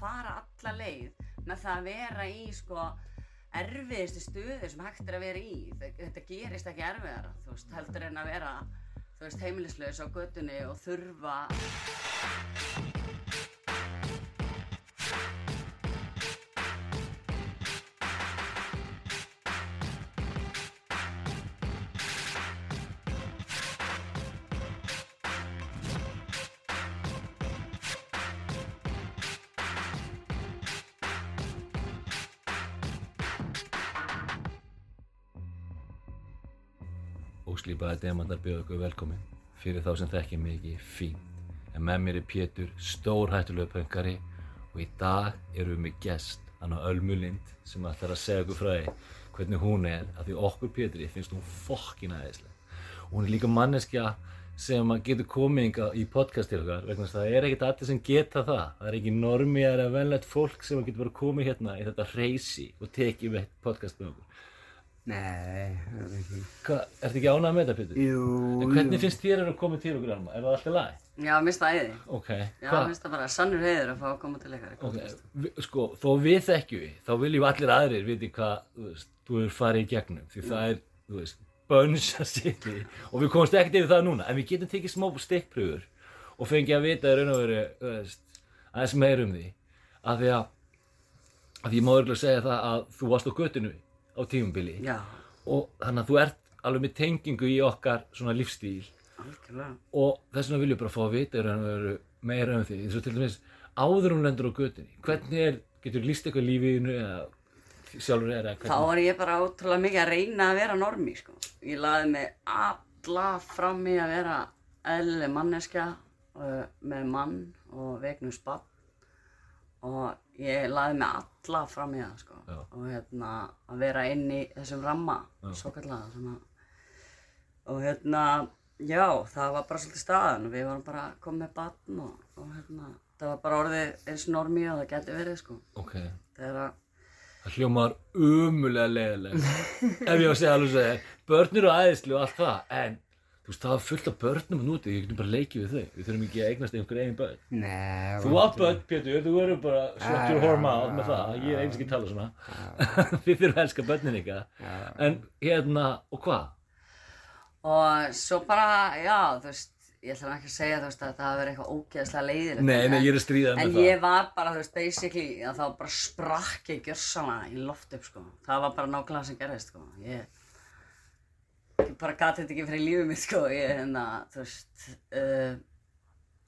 fara alla leið með það að vera í sko erfiðustu stöðu sem hægt er að vera í. Þe- þetta gerist ekki erfiðara þú veist, heldur en að vera þú veist, heimilislaus á götunni og þurfa Óslípaði demantar bjóðu ykkur velkomin fyrir þá sem þekki mig ekki fínt. En með mér er Pétur stórhættulegu pöngari og í dag erum við með gest hann á Ölmu Lind sem ætlar að segja okkur frá því hvernig hún er að því okkur Pétri finnst hún fokkin aðeinslega og hún er líka manneskja sem að getur komið í podcast til okkar vegna að það er ekkert allir sem geta það. Það er ekki normið eða venlegt fólk sem getur bara komið hérna í þetta reysi og tekið podcast með okkur Nei, það er ekki. Ertu ekki ánægð með þetta Pétur? Jú, En hvernig jú. finnst þér að koma til okkur Alma? Er það alltaf læg? já, minnst það æði Ok, já, hvað? minnst það bara sannur heiður að fá að koma til ykkar Ok, vi- sko, þó við þekkjum við, þá viljum allir aðrir viti hvað, þú veist, þú hefur farið í gegnum því það er, þú veist, bönsa sitt og við komumst ekkert yfir það núna en við getum tekið smá stikkpröfur og fengið að vita í raun og veru, þú veist, aðeins meir um því af því að, af því ég má örgulega segja það að þú varst á göttinu á tímubili já, og þannig að þú ert alveg með tengingu í okkar svona lífstíl algjörlega. Og þess vegna viljum við bara fá að vita og meira um því eins og til dæmis áður hún lendur á götunni hvernig er, getur líst eitthvað lífiðinu eða sjálfur er eða Þá var ég bara ótrúlega mikið að reyna að vera normi, sko. Ég laði mig alla fram í að vera eðlileg manneskja uh, með mann og vegnum spann og ég laði mig alla fram í það, sko. Já. Og hérna að vera inn í þessum ramma, svo kallega, að og hérna, já, það var bara svolítið staðan og við varum bara komið með batn og, og hérna, það var bara orðið eins normi og það geti verið, sko. ok, Þegar að það hljómar umulega leiðilega ef ég á að segja alveg að segja börn eru æðislu og allt það en þú veist það var fullt af börnum núti ég getum bara leikið við þau. Við þurfum ekki að eignast einhver eigin börn. Nei, þú átt börn Pétur, þú verður bara shut your whore mouth með það. Ég er eins ekki að tala svona. Þið þurfum að elska börnin ykkar. En hérna, og hvað? Og svo bara, já, þú veist, ég ætla ekki að segja, þú veist, að það hafi verið eitthvað ógeðslega leiðilegt. Nei, nei, en- ég er að stríða En með það. ég var bara, þú veist, basically, að þá bara sprakk ég gjörsanlega í loft upp, sko. Það var bara nákvæmlega sem gerðist, sko. Ég, ég bara gati þetta ekki fyrir lífið mitt, sko. Ég, hérna, þú veist, uh,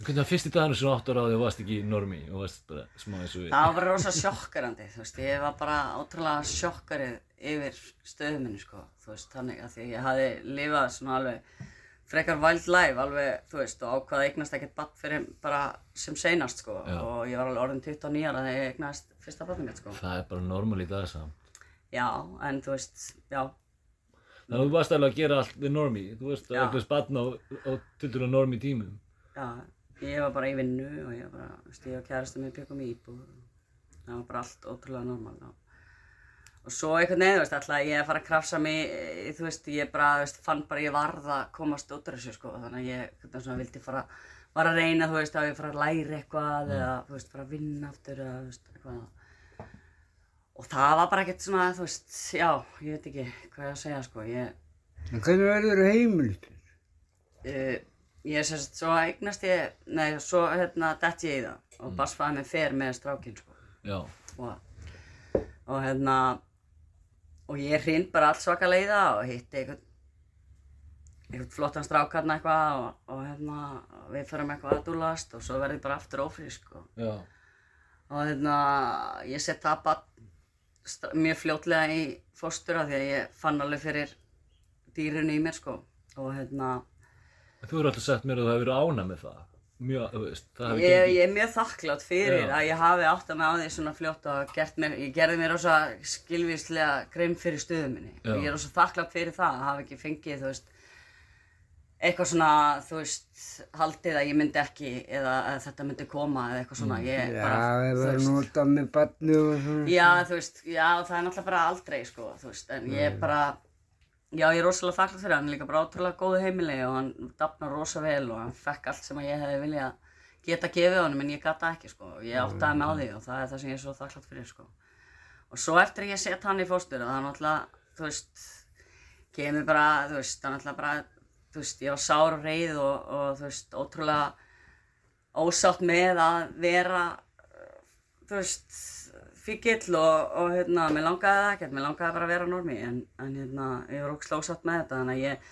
hvernig var fyrsti daginu sem áttur á og varst ekki normi og varst bara smá eins og við það var bara rosa sjokkarandi, þú veist. Ég var bara ótrúlega sjokkarið yfir stöðu minni, sko. Þú veist, þannig að því að ég hafði lifað svona alveg frekar wild life, alveg, þú veist, og ákvaða að eignast ekkert badd fyrir bara sem seinast, sko. Já. Og ég var alveg orðin 29 ára þegar ég eignast fyrsta badd mitt, sko. það er bara normal í dag samt Já, en þú veist, já, að þú varst alveg að gera allt við normi þú veist að Já. eitthvað spann á, á tildur normi tímum já, ég var bara í vinnu og ég var bara, ég og kærastum við byggum í íbúð. Það var bara allt ótrúlega normal. Og svo þú veist, ætlaði ég að fara að krafsa mig, eh, þú veist, ég bara, þú veist, fann bara að ég varð að komast út úr þessu, sko, þannig að ég, hvernig svona, vildi fara, var að reyna, þú veist, að ég fara að læra eitthvað eða, þú veist, fara að vinna aftur eða, þú veist, eitthvað. Og það var bara ekkert svona, þú veist, já, ég veit ekki hvað ég á að segja, sko, ég, En hvernig verður heimilistur? uh, ég sem sagt, svo eignast ég, nei, svo hérna dett ég í það Mm. og barsfæði mig fer með strákinn, sko, já, og, og hérna, og ég hrind bara allt svaka leiða og hitti einhvern, einhvern flottan strák hérna eitthvað og, og hérna, við förum eitthvað að dúlast og svo verði ég bara aftur ófrísk, sko, já, og hérna, ég sett það bara mjög fljótlega í fóstur af því að ég fann alveg fyrir dýrinu í mér, sko, og hérna, þú eru alltaf sagt mér að það hefur verið ána með það mjög, veist, það hefur gengið ég er mjög þakklátt fyrir Já. að ég hafi átt að með á því svona fljótt og mér, ég gerði mér rosa skilvíslega grein fyrir stöðu minni Já. og ég er rosa þakklátt fyrir það að hafa ekki fengið, þú veist, eitthvað svona, þú veist, haldið að ég myndi ekki eða að þetta myndi koma eða eitthvað svona, ég Já, bara, það þú er veist, nota með barnu og svona. já, þú veist, já, það er náttúrulega bara aldrei, sko, þú veist, en ég er bara, já, ég er rosalega þakklátt fyrir hann, líka bara ótrúlega góðu heimili og hann dafnar rosa vel og hann fekk allt sem ég hefði viljað geta gefið honum en ég gata ekki sko. Ég áttaði mig á því og það er það sem ég er svo þakklátt fyrir sko. Og svo eftir ég set hann í fóstur það er kemur bara, þú veist, það er náttúrulega bara, þú veist, ég var sár og reið og, og þú veist, ótrúlega ósátt með að vera, þú veist, fíkill og, og hérna, mér langaði það ekkert, mér langaði bara að vera normi en, en hérna, ég var ógst ósátt með þetta þannig að ég,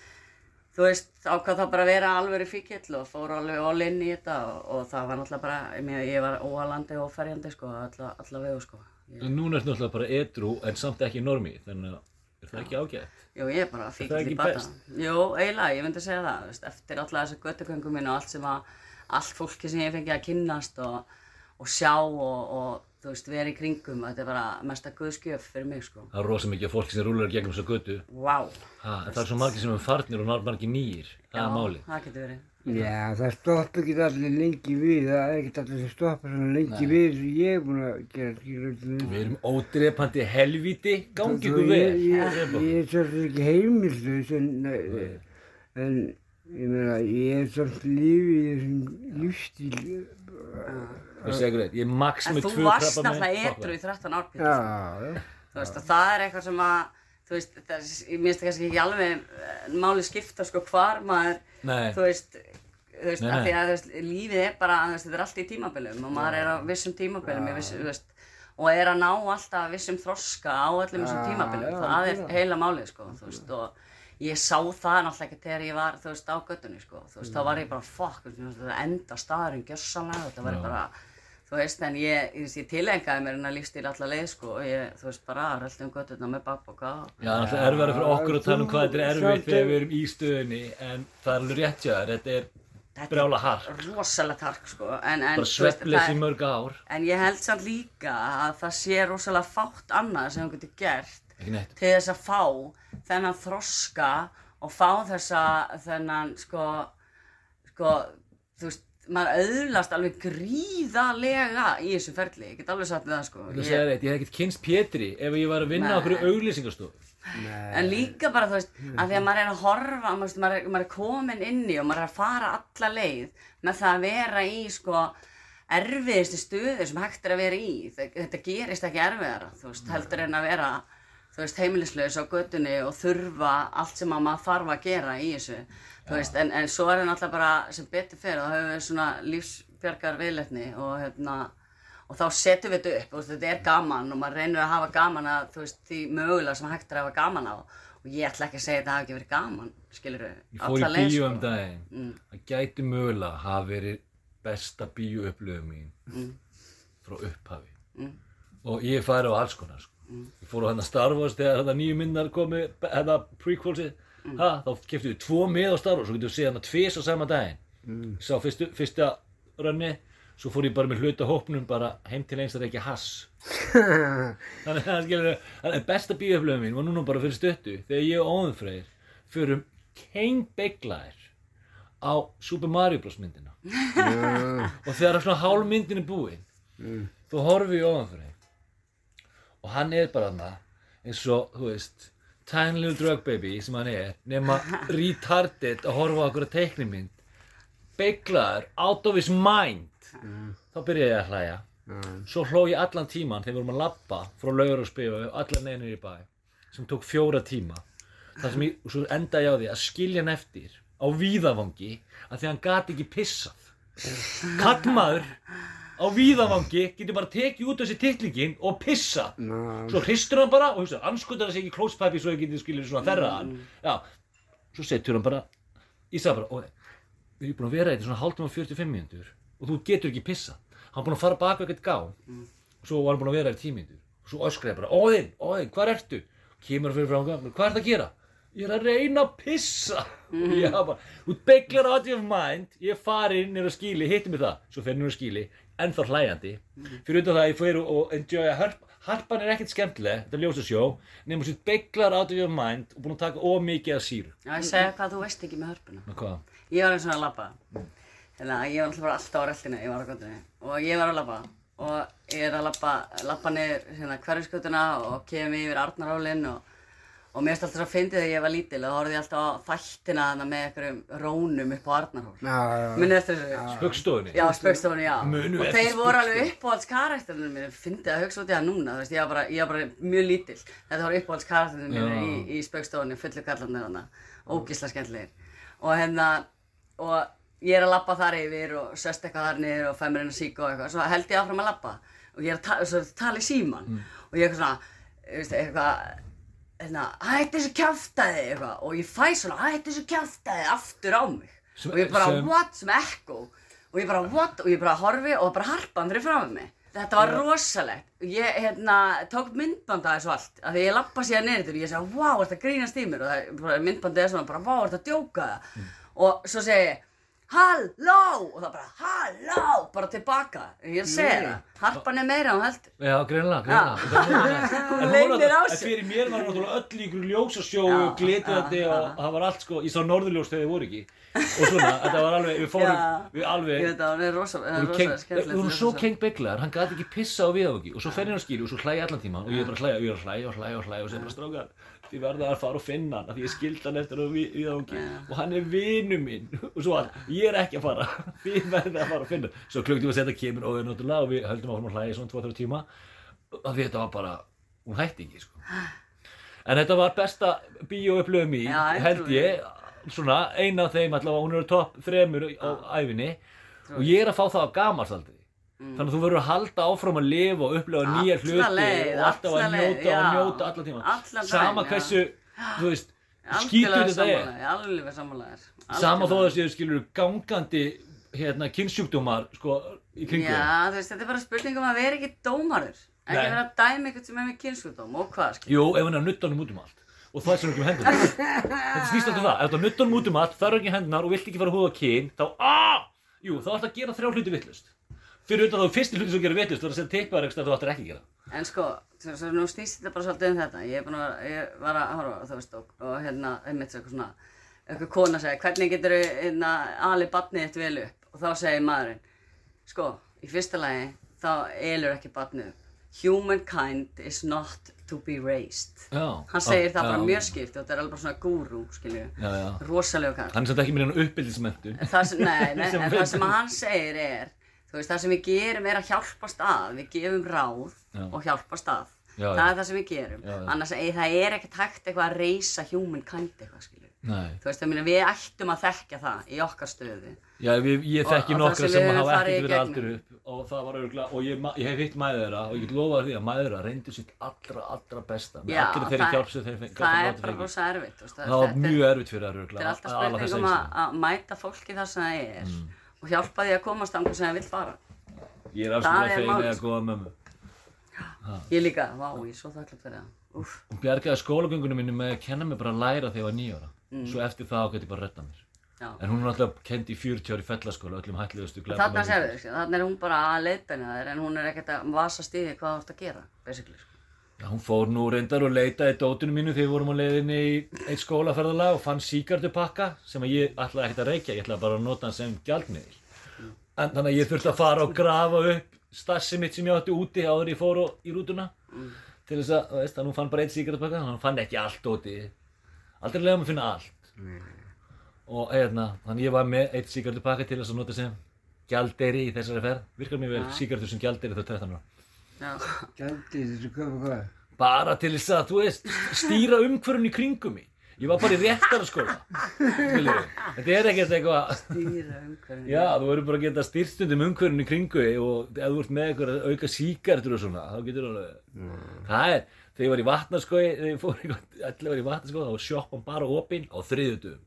þú veist, ákvað það bara að vera alveg fíkill og fór alveg all in í þetta og, og það var náttúrulega bara, ég, ég var óalandi og ferjandi sko, alla, alla sko. Ég, núna ertu náttúrulega bara edru en samt ekki normi, þannig að er það ekki ágætt? Jú, ég er bara ekki í bata. Jú, eiginlega, ég myndi segja það, þú veist, eftir alla þessu göttuköngum minn og allt sem að, allt fólki sem ég fengi að kynnast og, og sjá og, og, þú veist, vera í kringum, þetta er bara mesta guðskjöf fyrir mig, sko. Það er rosa mikið fólki sem rúlar gegnum þessa götu. Vá. Ha, en það er svo margir sem er farnir og margir nýjir. Það er málið. það getur verið. Já, það stoppa ekki allir lengi við, það er ekki allir sem stoppa svona lengi við sem ég er búinn að gera skilur Við erum ódrepandi helvíti, gangi ykkur ég, vel. ég, Drepa. ég er svolítið ekki heimilslaus en, en ég meina, ég er svolítið lífið í þessum lífstíl. Það segir ykkur eitt, ég er max En með þú tvö varst krabba náttúrulega edru í 13 ár, Pétur. Já, já. Þú veist, það er eitthvað sem að, þú veist, það er, ég minnst kannski ekki alveg eh, máli skipta, sko, hvar maður, Nei. þú veist, þú veist, af því að, þú veist, lífið er bara, þú veist, þetta er allt í tímabilum og maður er á vissum tímabilum, ég viss, þú veist, og er að ná alltaf vissum þroska á öllum þessum Já, tímabilum, já, það er heila málið, sko, þú veist, og ég sá það náttúrulega ekki þegar ég var, þú veist, á göttunni, sko, þú veist, þá var ég bara, fuck, þú veist, þetta enda staðurinn gjörsanlega, þetta var bara, þú veist, en ég, ég, ég tilengaði mér hennar lífstíl alla leið, sko, og ég, þú veist, bara röldi um göttuna með bakboka og Já, það er erfæri fyrir okkur að tala um hvað þetta er erfitt þegar við erum í stöðunni en það er alveg rétt þér, þetta er brjála hark. rosalegt hark, sko, en, en, Bara það- í mörg ár. en ég held samt líka að það sé rosalega fátt annað sem þú getur gert til þess að fá þennan þroska og fá þessa, þennan, sko, sko, þú veist, maður auðlast alveg gríðalega í þessu ferli, ég get alveg það, sko. Það segir eitt, ég hef ekkert kynst Pétri ef ég var að vinna á Nei. En líka bara, þú veist, að því að maður er að horfa, maður, maður, er, maður er komin inn í og maður er að fara alla leið með það að vera í, sko, erfiðustu stöðu sem hægt er að vera í. Þe- Þetta gerist ekki erfiðara, þú veist, heldur en að vera, þú veist, heimilislaus á götunni og þurfa allt sem að maður þarf að gera í þessu. Þú veist, en, en svo er það náttúrulega bara sem betur fyrir, þá höfum við svona lífsbjargar viðleitni og hérna, og þá setjum við þetta upp, veist, þetta er gaman og maður reynir að hafa gaman að, þú veist, því mögulega sem hægt er að hafa gaman á og ég ætla ekki að segja að þetta hafi ekki verið gaman, skilur við, Ég fór í bíó um daginn. Mm. Það gæti mögulega hafa verið besta bíó upplöfum mín Mm. frá upphafi. Og ég færi á alls konar. Sko. Ég fór á hérna Star Wars þegar þetta nýju myndar komi, hérna prequelsið. Ha, þá keftum við tvo með á Star Wars og getum við séð hérna tvis á sama daginn. Ég sá fyrstu, fyrsta rönni, svo fór ég bara með hluta hópnum bara heim til eins að ekki hass. Þannig að skilur, þannig að besta bíóflöfum mín var núna bara fyrir stöttu þegar ég og Óðunfreyr förum keinbeiglaðir á Super Mario Bros. myndina. Og þegar svona hálf myndin er búin þá horfi ég Óðunfreyr og hann er bara þarna eins og, þú veist tiny little drug baby sem hann er nema retarded að horfa okkur að teiknimynd. Beiglaður out of his mind þá byrjaði ég að hlæja. Svo hló ég allan tíman þegar við vorum að labba frá laugur og spíu allan neynir í bæ sem tók fjóra tíma. Þar sem ég, og svo endaði ég á því að skilja hann eftir á víðavangi að því hann gat ekki pissað. Kallmaður á víðavangi getur bara tekið út þessi titlingin og pissa. Svo hristur hann bara og hugsa, anskutar þessi ekki klóspæpi svo ég geti skilja svona þerra hann. Já, svo setur hann bara ég sagði bara, "Ói, við erum búin að vera í þetta svona hálftum og 45 mínútur og þú getur ekki pissa hann búin að fara baka eitthvað gá. Og svo var hann búin að vera í tímyndur og svo öskraði bara, óðinn, óðinn, hvað ertu? Kemur hann fyrir frá hann, hvað ert að gera? Ég er að reyna að pissa. Og ég hafa bara, þú beglar out of mind. Ég er farin nýra skíli, hittum við það. Svo fer nýra skíli, ennþá hlæjandi. Fyrir utan það að ég fyrir og enjoya harp, harpan er ekkert skemmtileg, þetta er ljósasjó nema svo beglar out of mind og búin að taka of mikið af síru. Já, ég segja hvað þú veist ekki með hvað? Ég var eins og að labba. Þannig að ég var alltaf bara alltaf á rellinu, ég var á göttunni. Og ég var að labba. Og ég er að labba, labba niður hérna hverjusgötuna og kemur yfir Arnarhólinn og, og mér finnst alltaf svo fyndið þegar ég var lítil og þá horfði ég alltaf á þættina þarna með einhverjum rónum upp á já. Munið eftir þessu? Spöggstofunni? Já, spöggstofunni, já. Munum og eftir þeir voru alveg uppáhalds karakterinu minn, fyndið að hugsa út í það núna, þú veist, ég var bara, ég var bara mjög lítill. Þetta voru uppáhalds karakterinu minn Já. í, í Og og ég er að labba þar yfir og sest eitthvað þar niður og fæ mér einn að síka og eitthvað, svo held ég áfram að labba. Og ég er að ta svo tala í síman Mm. og ég er eitthvað svona, veist, eitthvað, hérna, hætti þessu kjaftaði eitthvað. Og ég fæ svona, hætti þessu kjaftaði aftur á mig. Sem- og ég bara, sem- what, sem echo og ég bara, what, og ég bara horfi og bara harpa hann fyrir fram með mig þetta var rosalegt. Og ég, hérna, tók myndband af þessu allt. Af því ég lappa síðan niður og ég sagði, wow, þetta grínast í mér? Og myndbandið er svona, bara, wow, þetta djóka? Það og svo segi ég Halló! Og það bara, halló! Bara tilbaka. Ég er að segja það. Harpan er meira en hún heldur. Já, greinlega, greinlega. Hún leynir á sér. fyrir mér var náttúrulega öll í ykkur ljósasjó, Já, glitandi og það var allt sko, ég sá norðurljós þegar þið voru ekki. Og svona, þetta var alveg, við fórum, við Ég alveg, veit að hún er rosa, hún er Við rosa vorum skemmtilegt. vorum svo kengbeiglaðar, hann gæti ekki pissa á viðáki og svo fer hann á skýri og svo hlæja allan tíma og ég er bara að hlæja, ég er að hlæja og hlæja og hlæja og segja bara strákar, þið verða að fara og finna hann því ég skildi hann eftir á viðáki og hann er vinu minn. Og svo hann, ég er ekki að fara, þið verða að fara og finna. Hann. Svo klukktíma setja kemur og við náttúrulega og við höldum áfram að hlæja svona 2-3 tíma. Því þetta var bara, hún hætti ekki sko. En þetta var besta bíóupplöfum í, ég held ég, svona eina af þeim allavega, hún er á topp þremur á æfinni og ég er að fá það á gamalsaldri. Þannig að þú verður að halda áfram að lifa og upplifa nýja Alla hluti og alltaf að alla njóta og já. njóta allan tíma. Sama hversu, þú veist, skítur þetta er. er. Alveg sammálaðir. Sama þó að séu skilur gangandi hérna kynnsjúkdómar sko í kringum. Já, þú veist, þetta er bara spurning um að vera ekki dómarur. Ekki vera að dæma einhvern sem er með kynnsjúkdóm og hvað, skil. Jú, ef hann er að nutta honum út um allt og það er sem ekki um hendunar Þetta snýst alltaf það, ef þú nutta honum út um allt, það er ekki hendunar og vilt ekki fara að húða kyn þá, aaa, jú, þá ætti að gera þrjá hluti vittlust Fyrir utan þá fyrsti hluti sem gerir vittlust það er að setja teipar ekstra þú ættir ekki að gera En sko, svo, svo nú snýst þetta bara svolítið um þetta. Ég að, ég var að horfa, þú veist, og, og hérna, einmitt eitthvað svona, eitthvað kona segja, hvernig getur þú, hérna, alið barnið þitt vel upp? Og þá segir maðurinn, sko, í fyrsta lagi, þá elur ekki barnið upp. Humankind is not to be raised. Já, Hann segir já, það bara mjög skipt og þetta er alveg bara svona gúrú, skilju. Rosalega. Hann er samt ekki með hennar uppbyldismentu Það nei, nei, það sem hann segir er, þú veist, það sem við gerum er að hjálpast að, við gefum ráð Já. og hjálpast að. Já, það er það sem við gerum. Já. Annars, e, það er ekkert hægt eitthvað að reysa humankind eitthvað, skilju. Þú veist, meina, við ættum að þekkja það í okkar stöðu. já, við, ég þekki nokkra sem hafa ekkert verið aldur upp og það var örgulega, og ég, ég hef hitt mæður þeirra og ég get lofa því að mæður þeirra reyndu sitt allra, allra besta með allir þeirri hjálp sem þeir fengi Það er bara rosa erfitt. Það var mjög erfitt fyrir það Mm. og hjálpa því að komast þangað sem það vill fara. Ég er er fegin eða góða mömmu. Ég líka, vá, ég er svo þakklátt fyrir það. Hún bjargaði skólagöngunum minni með að kenna mér bara að læra þegar ég var nýjára. Svo eftir það gæti ég bara að redda mér. Mm. Já. En hún er alltaf kend í 40 ári fellaskóla, öllum hættilegustu Þarna séu við, sko, þarna er hún bara að leiðbeina þér en hún er ekkert að vasast í því hvað þú ert að gera, basically. Já, hún fór nú reyndar og leitaði dótunum mínu þegar við vorum á leiðinni í eitt skólaferðalag og fann síkartupakka sem ég ætlaði ekkert að reykja, ég ætlaði bara að nota hann sem gjaldmiðil. En þannig að ég þurfti að fara og grafa upp stassi mitt sem ég átti úti áður ég fór og, í rútuna til þess að, veist, hún fann bara eitt síkartupakka, hann fann ekki allt úti. Aldrei leiðum að finna allt. Og hérna, þannig ég var með eitt síkartupakka til þess að nota sem gjaldeyri í þessari ferð. Virkar mér vel síkartur sem gjaldeyri þá 13 ára. Já. Gjaldið þessu hvað hvað? bara til þess að, þú veist, stýra umhverfun í kringum mig. Ég var bara í réttara skóla, skiljið. Þetta er ekkert eitthvað, Stýra umhverfinu. já, þú verður bara að geta stýrt stundum umhverfun í kringu þig og ef þú ert með eitthvað að auka síkartur og svona, þá getur þú alveg, það er, þegar ég var í vatnarskói, þegar ég fór eitthvað, allir var í vatnarskói, þá var sjoppan bara opinn á þriðjutum.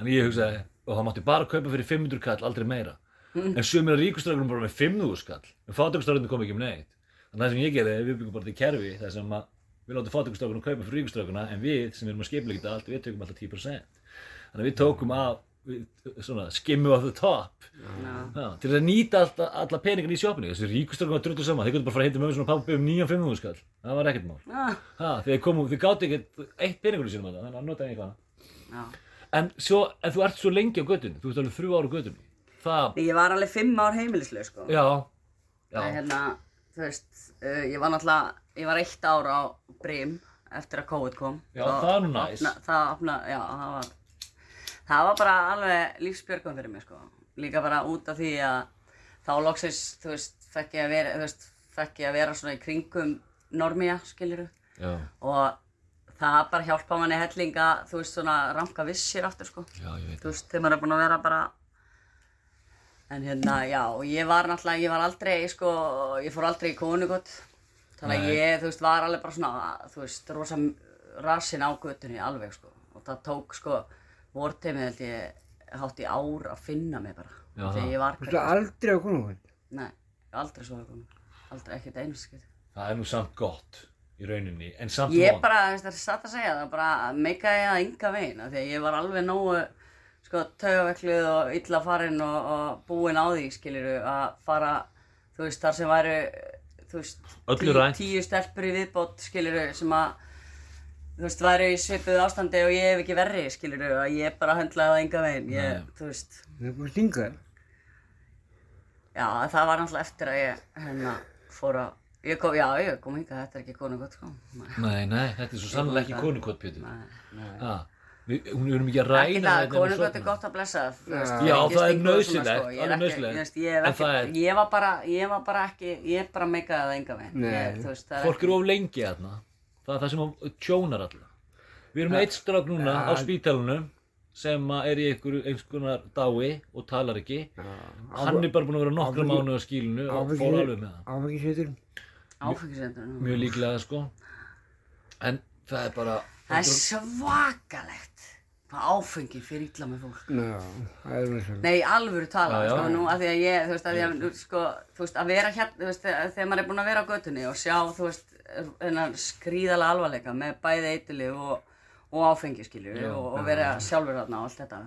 Þannig ég hugsaði, og það mátti bara kaupa fyrir 500 kall, aldrei meira. En sumir af ríkustrákunum bara með 500 kall, en fátökustrákunum kom ekki um neitt. Þannig að það sem ég gerði, við byggum bara til kerfi, þar sem að við látum fátökustrákunum kaupa fyrir ríkustrákuna, en við sem erum að skipla ekki allt, við tökum alltaf 10%. Þannig að við tókum af, við, svona, skimmu of the top, Já. Já, til að nýta alla, alla peningan í sjópinni. Þessi ríkustrákunum var drullu saman, þeir gætu bara fara að heita mömmu svona pappa um 9-500 skall. Það var ekkert mál. Ah, Ha, þeir komu, þeir gátu ekkert eitt peningur í sínum að það, þannig að nota ég eitthvað. já. En svo, en þú þú ára. Það, Það veist, uh, ég var náttúrulega, ég var eitt ár á Brim eftir að COVID kom. Já, Þá það er nú næs. opna- Það opna, já, það var, það var bara alveg lífsbjörgum fyrir mig, sko. Líka bara út af því að þá loksins, þú veist, fekk ég að vera, þú veist, fekk ég að vera svona í kringum normía, skiluru. Já, Og það bara hjálpa manni hellinga, þú veist, svona ranka vissir aftur, sko. já, ég veit Þú veist, þegar maður er búin að vera bara En hérna, já, og ég var náttúrulega, ég var aldrei, sko, ég fór aldrei í konugott Þannig að ég, þú veist, var alveg bara svona, þú veist, rosa rassinn á göttunni alveg, sko. Og það tók, sko, vorteimið held ég, hátt í ár að finna mig bara. Já, Þegar það. ég var Þú veist aldrei á konungvöld. Nei, aldrei svo að konu Aldrei, ekkert einu skil Það er nú samt gott í rauninni, en samt Ég von. bara, þú veist, það er satt að segja það, bara meikaði það enga veginn, af því að ég var alveg nógu, sko, taugavekluð og illa farin og, og búin á því, skiliru, að fara, þú veist, þar sem væru, þú veist, Öllu rænt. tíu stelpur í viðbót, skiliru, sem að, þú veist, væru í svipuðu ástandi og ég hef ekki verri, skiliru, að ég bara höndlaði það enga veginn, ég, Nei. þú veist, Það er búin að stinga þér. já, það var náttúrulega eftir að ég, hérna, fór að, ég kom, já, ég kom hingað, þetta er ekki konu gott, sko, nei, Nei, þetta er svo sannlega ekki konukott, Pétur. nei, nei. Ha, við, hún erum ekki að ræna það, þetta konungöld er gott að blessa Já. er það er svona, sko, ég er er- var bara, ég var bara ekki, ég bara meikaði það enga veginn er Fólk eru of lengi þarna. Það er það sem að tjónar alla. Við erum eitt strák núna á spítalunum sem að er í einhverju eins konar dái og talar ekki. Hann er bara búinn að vera nokkra mánuð á skílinu og fór alveg með það. Áfengisveitur. áfengisendur Mjög líklega sko. En það er bara... Það er svakalegt hvað áfengi fyrir illa með fólk Já, það er verið svona. Nei, alvöru tala, Já, já. sko, nú, að því að ég, þú veist, að því að, sko, þú veist, að vera hérna, þú veist, þegar maður er búinn að vera á götunni og sjá, þú veist, þennan skrýðalega alvarleika með bæði eitili og, og áfengi, skilju, og, og vera sjálfur þarna og allt þetta,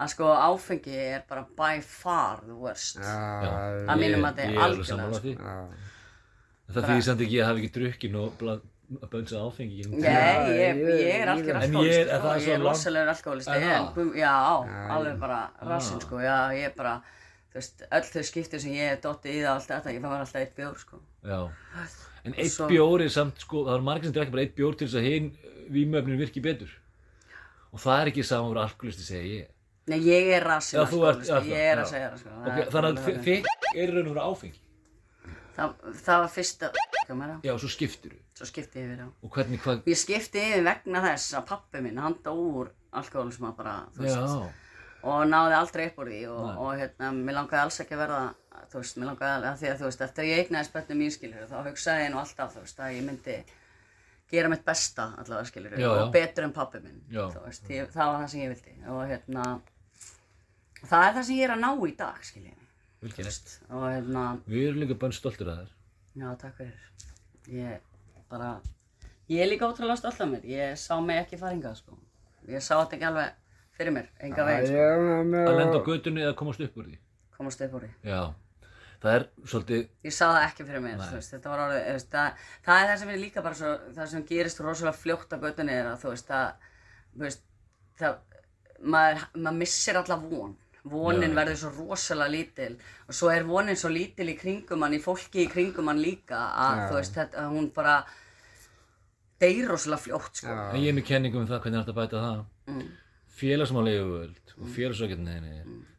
að sko, áfengi er bara by far the worst. Já, Að mínum Ég- mati, ég er alveg algjörlega, sko. því. já. Það þýðir samt ekki að ég hafi ekki drukkin og bla- bönsað áfengi. Nei, ég, ég- ég er algjör En ég er- alkoholisti, er sko, ég svo er Er það? gum- já, alveg bara rassinn, Ah. sko, já, ég bara, þú veist, öll þau skiptir sem ég hef dottið í það allt þetta, ég fann alltaf eitt bjór, sko. Já. En eitt Svo- bjór er samt, sko, það er margir sem drekka bara eitt bjór til þess að hinn vímöfnin virki betur. Og það er ekki saman að vera alkoholisti, segja ég. Nei, ég er já, það- ég er að segja það, sko. er þannig að þið er í raun og vera áfengi. Það, það var fyrsta, á, Já, svo skiptir þú. svo skipti ég yfir á. Og hvernig, hvað, Ég skipti yfir vegna þess að pappi minn, hann dó úr alkoholisma bara, þú veist, já, og náði aldrei upp úr því og, og hérna, mér langaði alls ekki að verða, þú veist, mér langaði að því að þú veist, eftir að ég eignaði spötnum mín skilur, þá hugsaði ég nú alltaf, þú veist, að ég myndi gera mitt besta allavega skilur, Já, og já. betur en pappi minn, Já. þú veist, ég, það var það sem ég vildi og hérna, það er það sem ég er að ná í dag, skiljið, vel gert. og hérna, Við erum líka bönn stoltur að þér. Já, takk fyrir. Ég bara, ég er líka ótrúlega stolt af mér. Ég sá mig ekki fara hingað, sko. Ég sá þetta ekki alveg fyrir mér, enga veginn, sko. Að lenda á götunni eða komast upp úr því. Komast upp úr því. Já, það er svolítið, Ég sá það ekki fyrir mér, þú veist, þetta var orðið, þú veist, það, það er það sem er líka bara svo, það sem gerist rosalega fljótt á göttunni er að, þú veist, það, þú veist, það, maður, maður missir alla von. Vonin verður svo rosalega lítil og svo er vonin svo lítil í kringum hann, í fólki í kringum hann líka að, þú veist, þetta, hún bara deyr rosalega fljótt, sko. En ég er með kenningum um það hvernig er hægt að bæta það. Mm. Félagsmála yfirvöld og félagsökjarninni,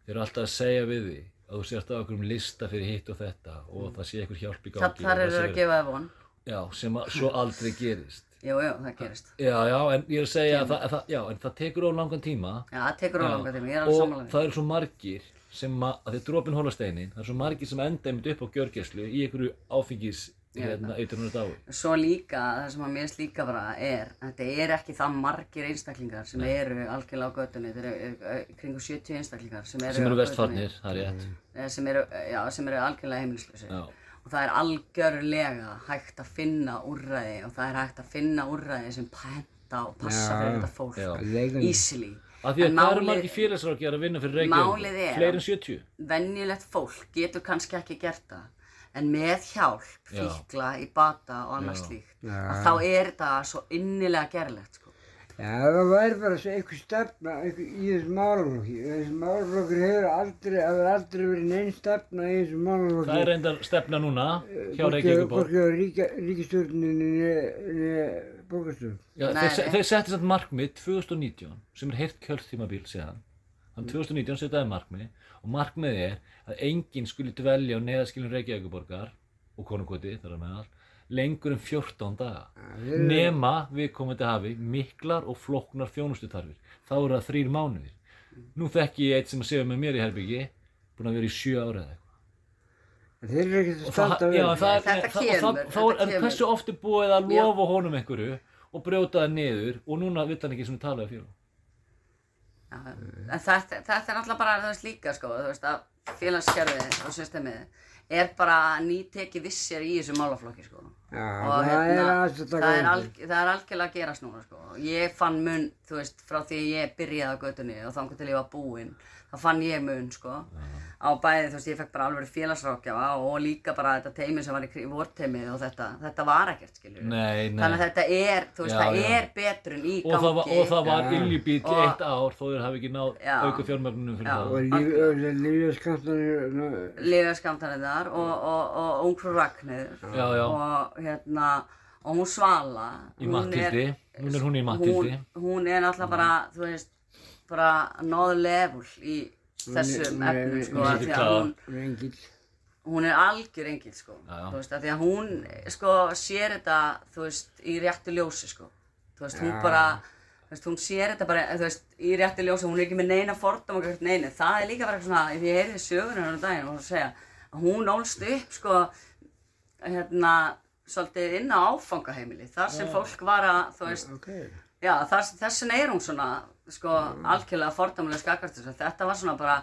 þeir eru alltaf að segja við því að þú sért á okkur um lista fyrir hitt og þetta og það sé eitthvað hjálp í gangi. Það, þar það eru sé- að gefa það von. Já, sem að svo aldrei gerist. Jú, jú, það gerist. Já, já, en ég er að segja að það, að það, já, en það tekur of langan tíma. Já, það tekur á Já, langa tíma, ég er alveg og samanlega. það eru svo margir sem að, að þið dropin hólasteinin, það eru svo margir sem enda einmitt upp á gjörgæslu í einhverju áfengis hérna, eitrunar dái. Svo líka, það sem að mér finnst líka bara er, þetta er ekki það margir einstaklingar sem eru algjörlega á göttunni, þetta eru eh, kringu 70 einstaklingar sem eru, sem eru á vestfarnir, það er rétt. eh, sem eru, eh, já, sem eru algjörlega heimilislösi. Já. Og það er algjörlega hægt að finna úrræði og það er hægt að finna úrræði sem penta og passa Já, fyrir þetta fólk, easily. Af því að það eru margir félagsrákjar að vinna fyrir Reykjavík, fleiri en 70. venjulegt fólk getur kannski ekki gert það en með hjálp, Já. fíkla í bata og slíkt Já. að þá er þetta svo innilega gerlegt það væri bara einhver stefna einhver, í þessum málaflokki. Þessi málaflokkur hefur aldrei, hefur aldrei verið neinn stefna í þessum málaflokki. Það er reyndar stefna núna hjá Hvorki- Reykjavíkuborg. Hvorki á ríka, ríkistjórninni, Nei, þeir, setti samt markmið 2019 sem er heilt kjöldtímabil síðan þannig 2019 setjaði markmið og markmið er að enginn skuli dvelja á neðaskilin Reykjavíkuborgar og konungoti þar að meðal lengur en 14 daga. Erum- nema við komandi hafi miklar og flóknar þjónustutarfir þá eru það þrýr mánuðir. Nú þekki ég eitt sem að segja með mér í herbyggi búin að vera í sjö ára eða eitthvað. En Þeir eru að og það, standa það er, Þetta það, kemur, þá er hversu oft er búið að lofa honum einhverju og brjóta það niður og núna vill hann ekki sem talaði fyrir Já, en þetta, þetta er alltaf bara, veist, líka, sko, þú veist, að félagskerfið og systemið er bara nýtekið vissir í þessu málaflokki, sko. Já, Og það er hérna, taka það er, alg, það er algjörlega að gerast núna, sko. Ég fann mun, þú veist, frá því ég byrjaði á götunni og þangur til ég var búinn, þá fann ég mun, sko. Á bæði, þú veist, ég fekk bara alveg félagsrákjafa og líka bara þetta teimi sem var í vorteimið og þetta, þetta var ekkert, skiljur. Nei, nei. Þannig að þetta er, þú veist, Já, það já. er betrun í og gangi. það, var, og það var Og- eitt ár þó þeir hafi ekki náð auka fjármögnunum fyrir Já. það Og líf- lífeskantanir, Lífaskamtanirnar og, og, og ungfrú Ragnir Já, já. og hérna og hún Svala í er- hún er hún í Mattildi hún, hún er náttúrulega bara þú veist bara náðu level í þessum efnum sko af því að hún, hún er algjör engil sko þú veist af því að hún sko sér þetta þú veist í réttu ljósi sko. Þú veist hún bara þú veist hún sér þetta bara þú veist í réttu ljósi hún er ekki með neina fordum og neina það er líka bara svona ef ég heyrði söguna hennar um daginn og hún segja að hún ólst upp sko hérna svolítið inn á áfangaheimili þar sem fólk var að þú veist Ok. Já, þess, þessin er hún svona, sko, algjörlega fordæmulega skakast þess að þetta var svona bara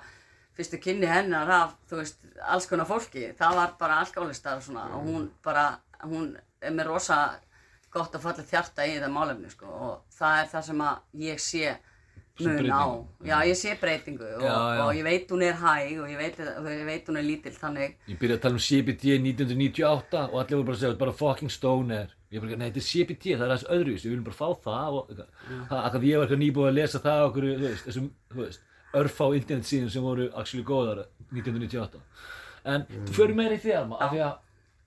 fyrstu kynni hennar af, þú veist, alls konar fólki. Það var bara alkoholistar og svona og hún bara, hún er með rosa gott að falla hjarta í þetta málefni, sko, og það er það sem að ég sé mun á. Já, ég sé breytingu og, Já, já. og ég veit hún er hæg og ég veit, ég veit hún er lítill, þannig, ég byrjaði að tala um CBT 1998 og allir voru bara að segja bara fucking stoner ég bara, nei þetta er CBT, það er aðeins öðruvísi við viljum bara fá það og að ég var eitthvað nýbúið að lesa það okkur, þessum, þú veist örfá internet síðan sem voru actually góðar 1998 en þú fyrir meira í því Alma, af því að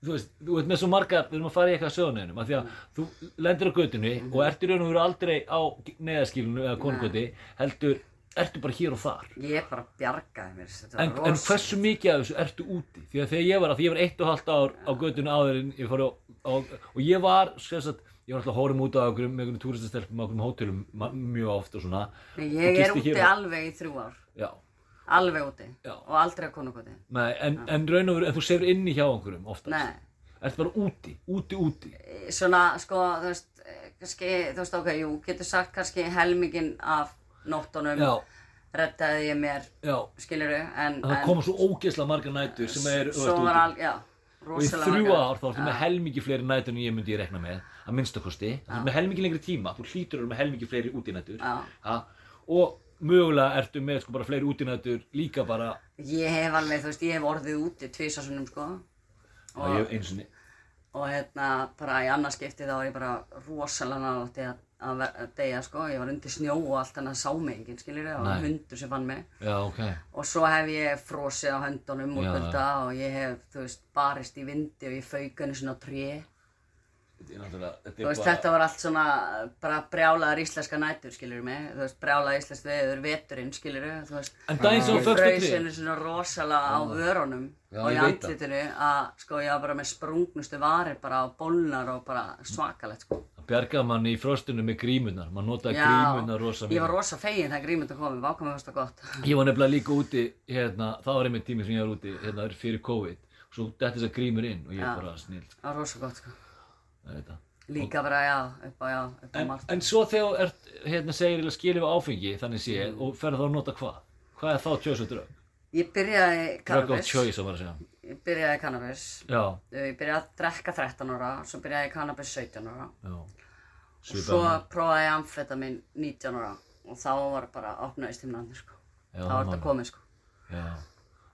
þú veist, þú veist með svo margar, við erum að fara í eitthvað söguninnum, af því að þú lendir á götunni og ert í raun og veru aldrei á neðaskilinu eða konungöti heldur, ertu bara hér og þar. Ég bara bjargaði mér. En, en hversu mikið af þessu ertu úti? Því að þegar ég var að, því ég var eitt og halvt ár á göttunni áður en ég fór á, á og ég var, sem sagt, ég var alltaf að hórum út á okkur með einhvern túristastelpum á okkur hótelum mjög oft og svona. Ég og er úti hér og- alveg í þrjú ár, Já, alveg úti Já. og aldrei að konungoti. nei, en, en raun og veru, en þú sefur inni hjá einhverjum oftast. Nei. Ertu bara úti, úti, úti. svona, sko, þú veist, eh, kannski, þú veist, ok, jú, getur sagt kannski helmingin af nóttunum Já, reddaði ég mér, já. skiluru, en, En það koma svo ógeðslega margar nætur sem er, þú svo veist, var úti. al, já, Og í þrjú ár þá ertu með helmingi fleiri nætur en ég myndi ég rekna með, að minnstakosti. Það er með helmingi lengri tíma, þú hlýtur að vera með helmingi fleiri útinætur. Já. Ha? Og mögulega ertu með sko bara fleiri útinætur líka bara, Ég hef alveg, þú veist, ég hef orðið úti tvisasunum, sko, og og hérna, bara í annað skipti þá var ég bara rosalega nátti að, deyja, sko, ég var undir snjó og allt þannig að sá mig enginn, skiluru, það var hundur sem fann mig. Já, ok. Og svo hef ég frosið á höndunum Já, kulda og ég hef, þú veist, barist í vindi og ég fauk henni svona á tré. Þetta er náttúrulega, þetta Þú er veist, þetta var allt svona bara brjálaðar íslenska nætur, skilur mig. Þú veist, brjálaðar íslensk veður, veturinn, skilur Þú veist, henni svona rosalega á vörunum Já, og í andlitinu að, sko, ég var bara með sprungnustu varir bara á bólnar og bara svakalegt, sko. Það bjargaði manni í frostinu með grímunar. Man notaði Já, grímunar rosa ég var rosa fegin þegar grímund að koma, vákvæmum fannst það gott. Ég var nefnilega líka úti, hérna, það var einmitt tími sem ég var úti, hérna, fyrir COVID. Svo dætti þess að grímur inn og ég Já. bara snill, sko, Það var rosa gott, sko. Það það. Líka bara, já, upp á, já, upp á En, margt. en svo þegar þú ert, hérna, segir að skilja við áfengi, þannig séð, Mm. og ferð þá að nota hvað? Hvað er þá choice og drögg? Ég byrjaði Drögg of cannabis. choice, að vera að segja. Ég byrjaði cannabis. Já, Ég byrjaði að drekka 13 ára, svo byrjaði ég cannabis 17 ára. já. Og Svipað svo prófaði ég amfetamin 19 ára og þá var bara opnaðist himnandi sko. Já, þá var þetta komið sko. Já,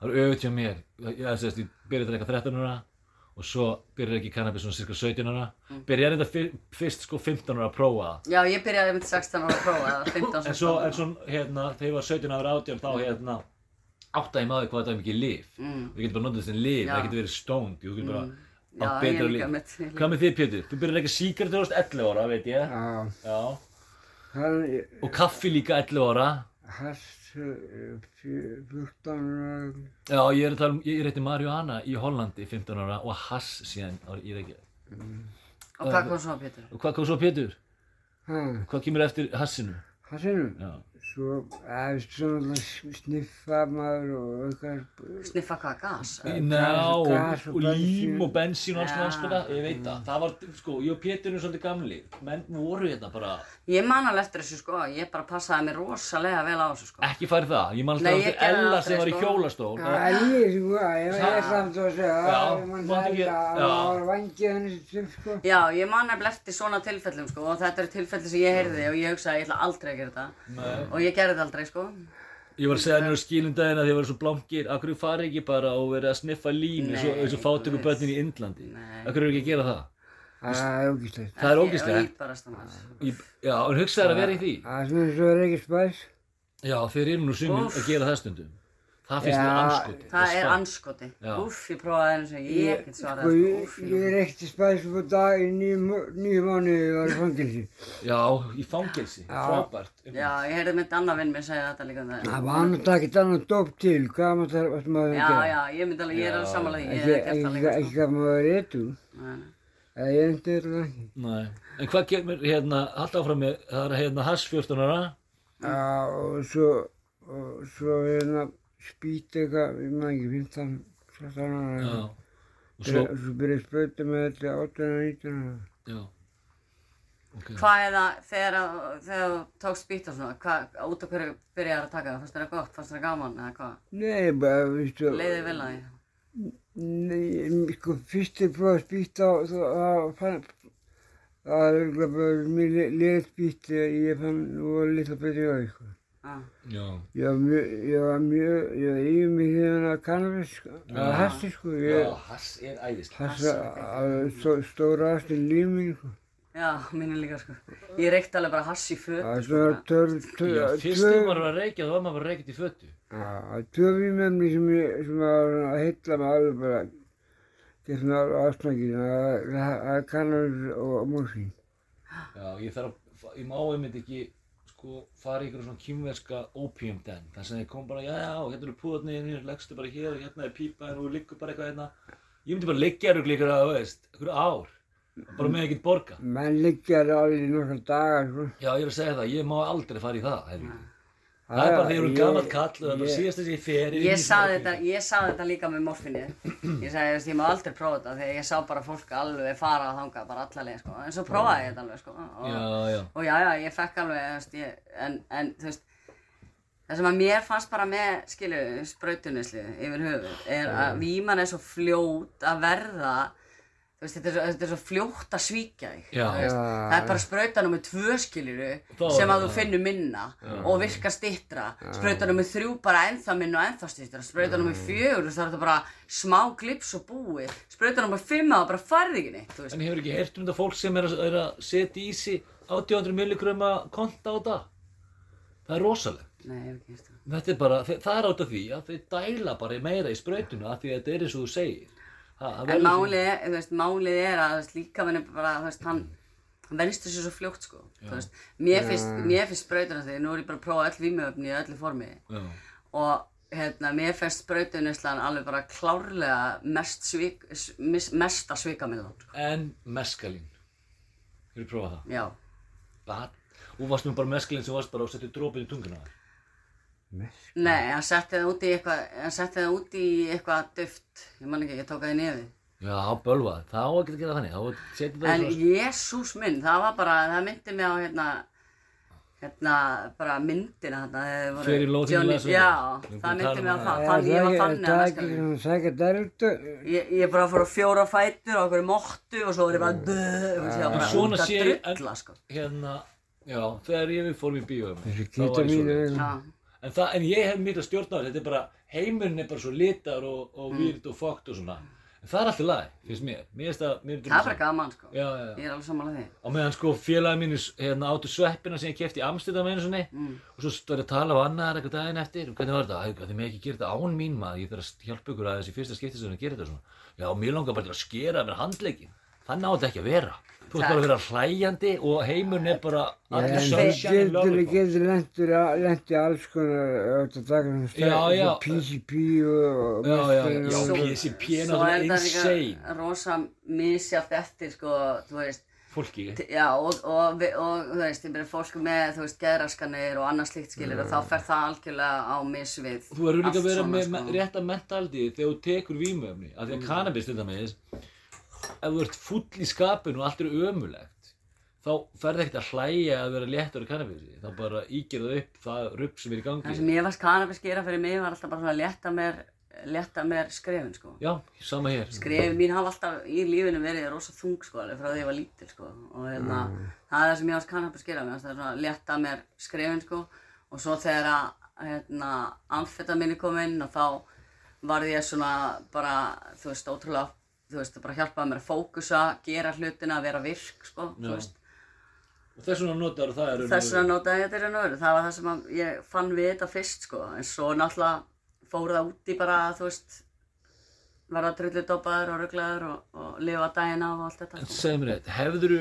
það er auðvitað mér. Ég, ég, ég byrjaði að drekka 13 ára og svo byrjaði ekki cannabis svona cirka 17 ára. Mm. Byrjaði þetta fyr, fyrst sko 15 ára að prófa það. Já, ég byrjaði með 16 ára að prófa það, 15 En svo, en svo hérna, þegar ég var 17 ára átján þá hérna áttaði ég maður hvað þetta er mikið lif. Mm. Við getum bara notað þetta sem lif, Já. það getur verið stoned, þú getur bara Já, átt ég betra líf. ég. Hvað með þið Pétur? Þú byrjar ekki síkert þegar þú varst 11 ára, veit ég. Já, Já. hann, Og kaffi líka 11 ára. fjö- 14 ára, Já, ég er að tala um, ég reytti Marihuana í Hollandi 15 ára og hass síðan í Reykjavík. Og hvað kom svo, Pétur? Og hvað kom svo Pétur? hæ, Hvað kemur eftir hassinu? hassinum. Já. Svo, eða, svona sniffa maður og eitthvað, Sniffa hvað, gas? Ná, og, gas og og lím og bensín og alls konar sko það, ég veit það. Það var, sko, ég og Pétur erum svolítið gamli. Menn voru hérna bara, Ég man alveg eftir þessu, sko. Ég bara passaði mér rosalega vel á þessu, sko. ekki farið það. Ég man alltaf eftir það Ella sem var í sko. hjólastól. Já, ég, sko, ég er samt að segja, Já, ég mann þetta, já. það var vangið henni sem, sko. Já, ég man eftir svona tilfellum, sko. Og þetta og ég gerði þetta aldrei, sko. Ég var að segja á skilum daginn að þið voru svo blankir, akkur farið ekki bara og verið að sniffa lím eins og, Nei, eins og fátöku börnin í Indlandi. Akkur eru ekki að gera það? Það er ógíslegt. Það er. Í, já, en hugsaður að vera í því. Það er svona svo er ekki spæs. Já, þeir eru nú sumir Úff. að gera það stundum. Það finnst Já, anskoti. Það er anskoti. Já. Úff, ég prófaði einu sem ég get Sko, svarað, ég, sko. Úff, ég er ekkert spæs på dag í nýju mánuði og var í fangilsi. Já, í fangelsi. Já. Frábært. Já, ég heyrði mitt annað vinn mér segja þetta líka um það. Það var annars ekkert annað dóp til, hvað maður þarf að maður að Já, gera. já, ég myndi alveg, ég er alveg því, ég hef gert ekki, það líka, ekki sko. hvað maður er eitthvað. Nei. Það er eitthvað eitthvað ekki. Nei. En hvað kemur hérna, halda áfram með, það er hérna Hass 14 ára. Já, og svo, og svo hérna spýt eitthvað, ég maður ekki, 15, 16 ára. Já. Og Svo, svo, svo byrja að sprauta með þetta 18 og 19 ára. já. Ok. Hvað er það, þegar, þú tókst spýt og svona, hvað, út af hverju byrjaði að taka það? Fannst þér það gott, fannst þér það gaman, eða hvað? Nei, bara, veistu, Leiði vel að því? nei, sko, fyrst er prófað að spýta og það fann, það er eiginlega bara mjög liðið spýtt þegar ég fann, var litla betri á. Já. Ég var mjög, ég var mjög, ég var yfir mig hérna að kannabis, sko, að hassi, sko, Já, ég, Hass er hassi, að stó- stóra hassi límin, sko. Já, mínu líka, sko. Ég reykti alveg bara hass í fötu, Það er sko. svona bara. tör, Já, tör, fyrst þegar maður var að reykja, þá var maður bara að reykja í fötu. Já, tvö vímefni sem ég, sem var að heilla mig alveg bara, er svona ástækið, það er kannabis og morfín. Já, ég þarf að, ég má einmitt ekki, sko, fara í einhverjum svona kýmverska opium den. Það sem þeir kom bara, já, já, hérna eru púðarnir, leggstu bara hér og hérna er pípaðin og þú liggur bara eitthvað hérna. Ég myndi bara liggja þér ykkur að, þú veist, ykkur ár. Bara með ekkert borga. Menn liggja það alveg í nokkra dagar, sko. Já, ég er að segja það, ég má aldrei fara í það. Það er bara þegar þú eru ég- gammal kall og það er bara ég- síðast þess að ég fer Ég saði þetta, ég líka með morfinni. Ég sagði, veist, ég má aldrei prófa þetta þegar ég sá bara fólk alveg fara að þanga, bara allalega, sko. En svo prófaði ég þetta alveg, sko. Og, Já, já. og já, já, ég fekk alveg, þú veist, ég, en, en, þú veist, það sem að mér fannst bara með, skilju, sprautunislu yfir höfuð, er að víman er svo fljót að verða, veist, þetta er, þetta er svo fljótt að svíkja Já. Já. það er bara sprauta nummer tvö, skiljuru, Þá- sem að þú já. finnur minna og virkar stittra, sprauta nummer þrjú bara ennþá minna og ennþá stittra, sprauta nummer fjögur, það er þetta bara smá klips og búið, sprauta nummer fimm að það bara færði ekki neitt, En hefur ekki heyrt um þetta fólk sem er að, er að setja í sig 800 milligröma konta á dag? Það er rosalegt. nei, það. Þetta er bara, það er átt af því að þeir dæla bara meira í sprautuna af því að þetta er eins og þú segir. Ha, það En málið er, þú veist, málið er að, þú veist, líka mann er bara, þú veist, hann, hann venst þessu svo fljótt, sko. Þú veist, mér finnst, mér finnst sprautunast því, nú er ég bara að prófa öll vímöfni í öllu formi. Já. Og, hérna, mér finnst sprautunislan alveg bara klárlega mest svik, s- mis- mesta svikamillan, sko. En meskalín. Hefur þú prófað það? Já. Bara, og varst nú bara meskalín sem varst bara og settið drópin í tunguna. Nei, hann setti það út í eitthvað, hann setti það út í eitthvað duft. Ég man ekki, ég tók það í nefið. Já, bölvað. Það á ekki að gera þannig. Það á að setja það En í svona... Jésús minn, það var bara, það myndi mig á hérna, hérna, bara myndina þarna. þegar þeir voru- Fyrir Las Vegas. Já, það að myndi mig á um það. Já, Þann, ég var það þannig er að ekki næsta svona sækja dærutu. Ég, ég bara fór á fjóra fætur og okkur móttu og svo var ég bara að. Þessi mín er En, það, en ég hef mikla stjórn á þetta er bara, heimurinn er bara svo litar og, og Mm. výrt og fókt og svona. En það er alltaf lag, finnst mér. Mér það, mér Það er bara gaman, sko. Já, já, já. Ég er alveg sammála því. Á meðan sko félagi mínu hérna, áttu sveppina sem ég kefti í Amsterdam einu sinni Mm. og svo stóð ég að tala á annar eitthvað daginn eftir og hvernig var þetta? Æ, þið með ekki gera þetta án mín maður, ég þarf að hjálpa ykkur aðeins í fyrsta skipti sem að gera þetta svona. Já, mér langar bara til að skera mér handleikin. Á þetta ekki að vera. Þú ert bara að vera hlæjandi og heimurinn er bara allir sunshine and getur, lentur, lentur alls konar auðvitað taka svona Já, já. PCP og já, já, og- PCP er Svo er náttúrulega insane. líka rosa misjátt eftir, sko, þú veist, Fólki. já, og, og, og, þú veist, ég byrja fólk með, þú veist, geðraskanir og annað slíkt skilir og þá fer það algjörlega á misvið. Þú verður líka að vera með sko. sko. rétta mentaldi þegar þú tekur vímöfni. Af því að cannabis til dæmis, ef þú ert full í skapinu og allt er ömulegt, þá ferði ekkert að hlæja að vera léttur í kannabisi. Þá bara íger það upp það rugg sem er í Það gangi. sem ég varst kannabis gera fyrir mig var alltaf bara svona að létta mér, létta mér skrefin, sko. Já, sama hér. Skrefin mín hafa alltaf í lífinu verið rosa þung, sko, alveg frá því ég var lítil, sko. Og hérna, það er það sem ég varst kannabis gera, mér það svona að létta mér skrefin, sko. Og svo þegar að, hérna, amfetaminni kom inn og þá varð ég svona bara, þú veist, ótrúlega, þú veist, bara hjálpaði mér að fókusa, gera hlutina, vera virk, sko, Já. þú veist. Og þess vegna notar það er Þess vegna notaði ég þetta raun og veru. Það var það sem ég fann við þetta fyrst sko. En svo náttúrulega fór það út í bara, þú veist, verða drulludópaður og rugglaður og, og lifa daginn af og allt þetta. En Sko. segð mér eitt, hefður þú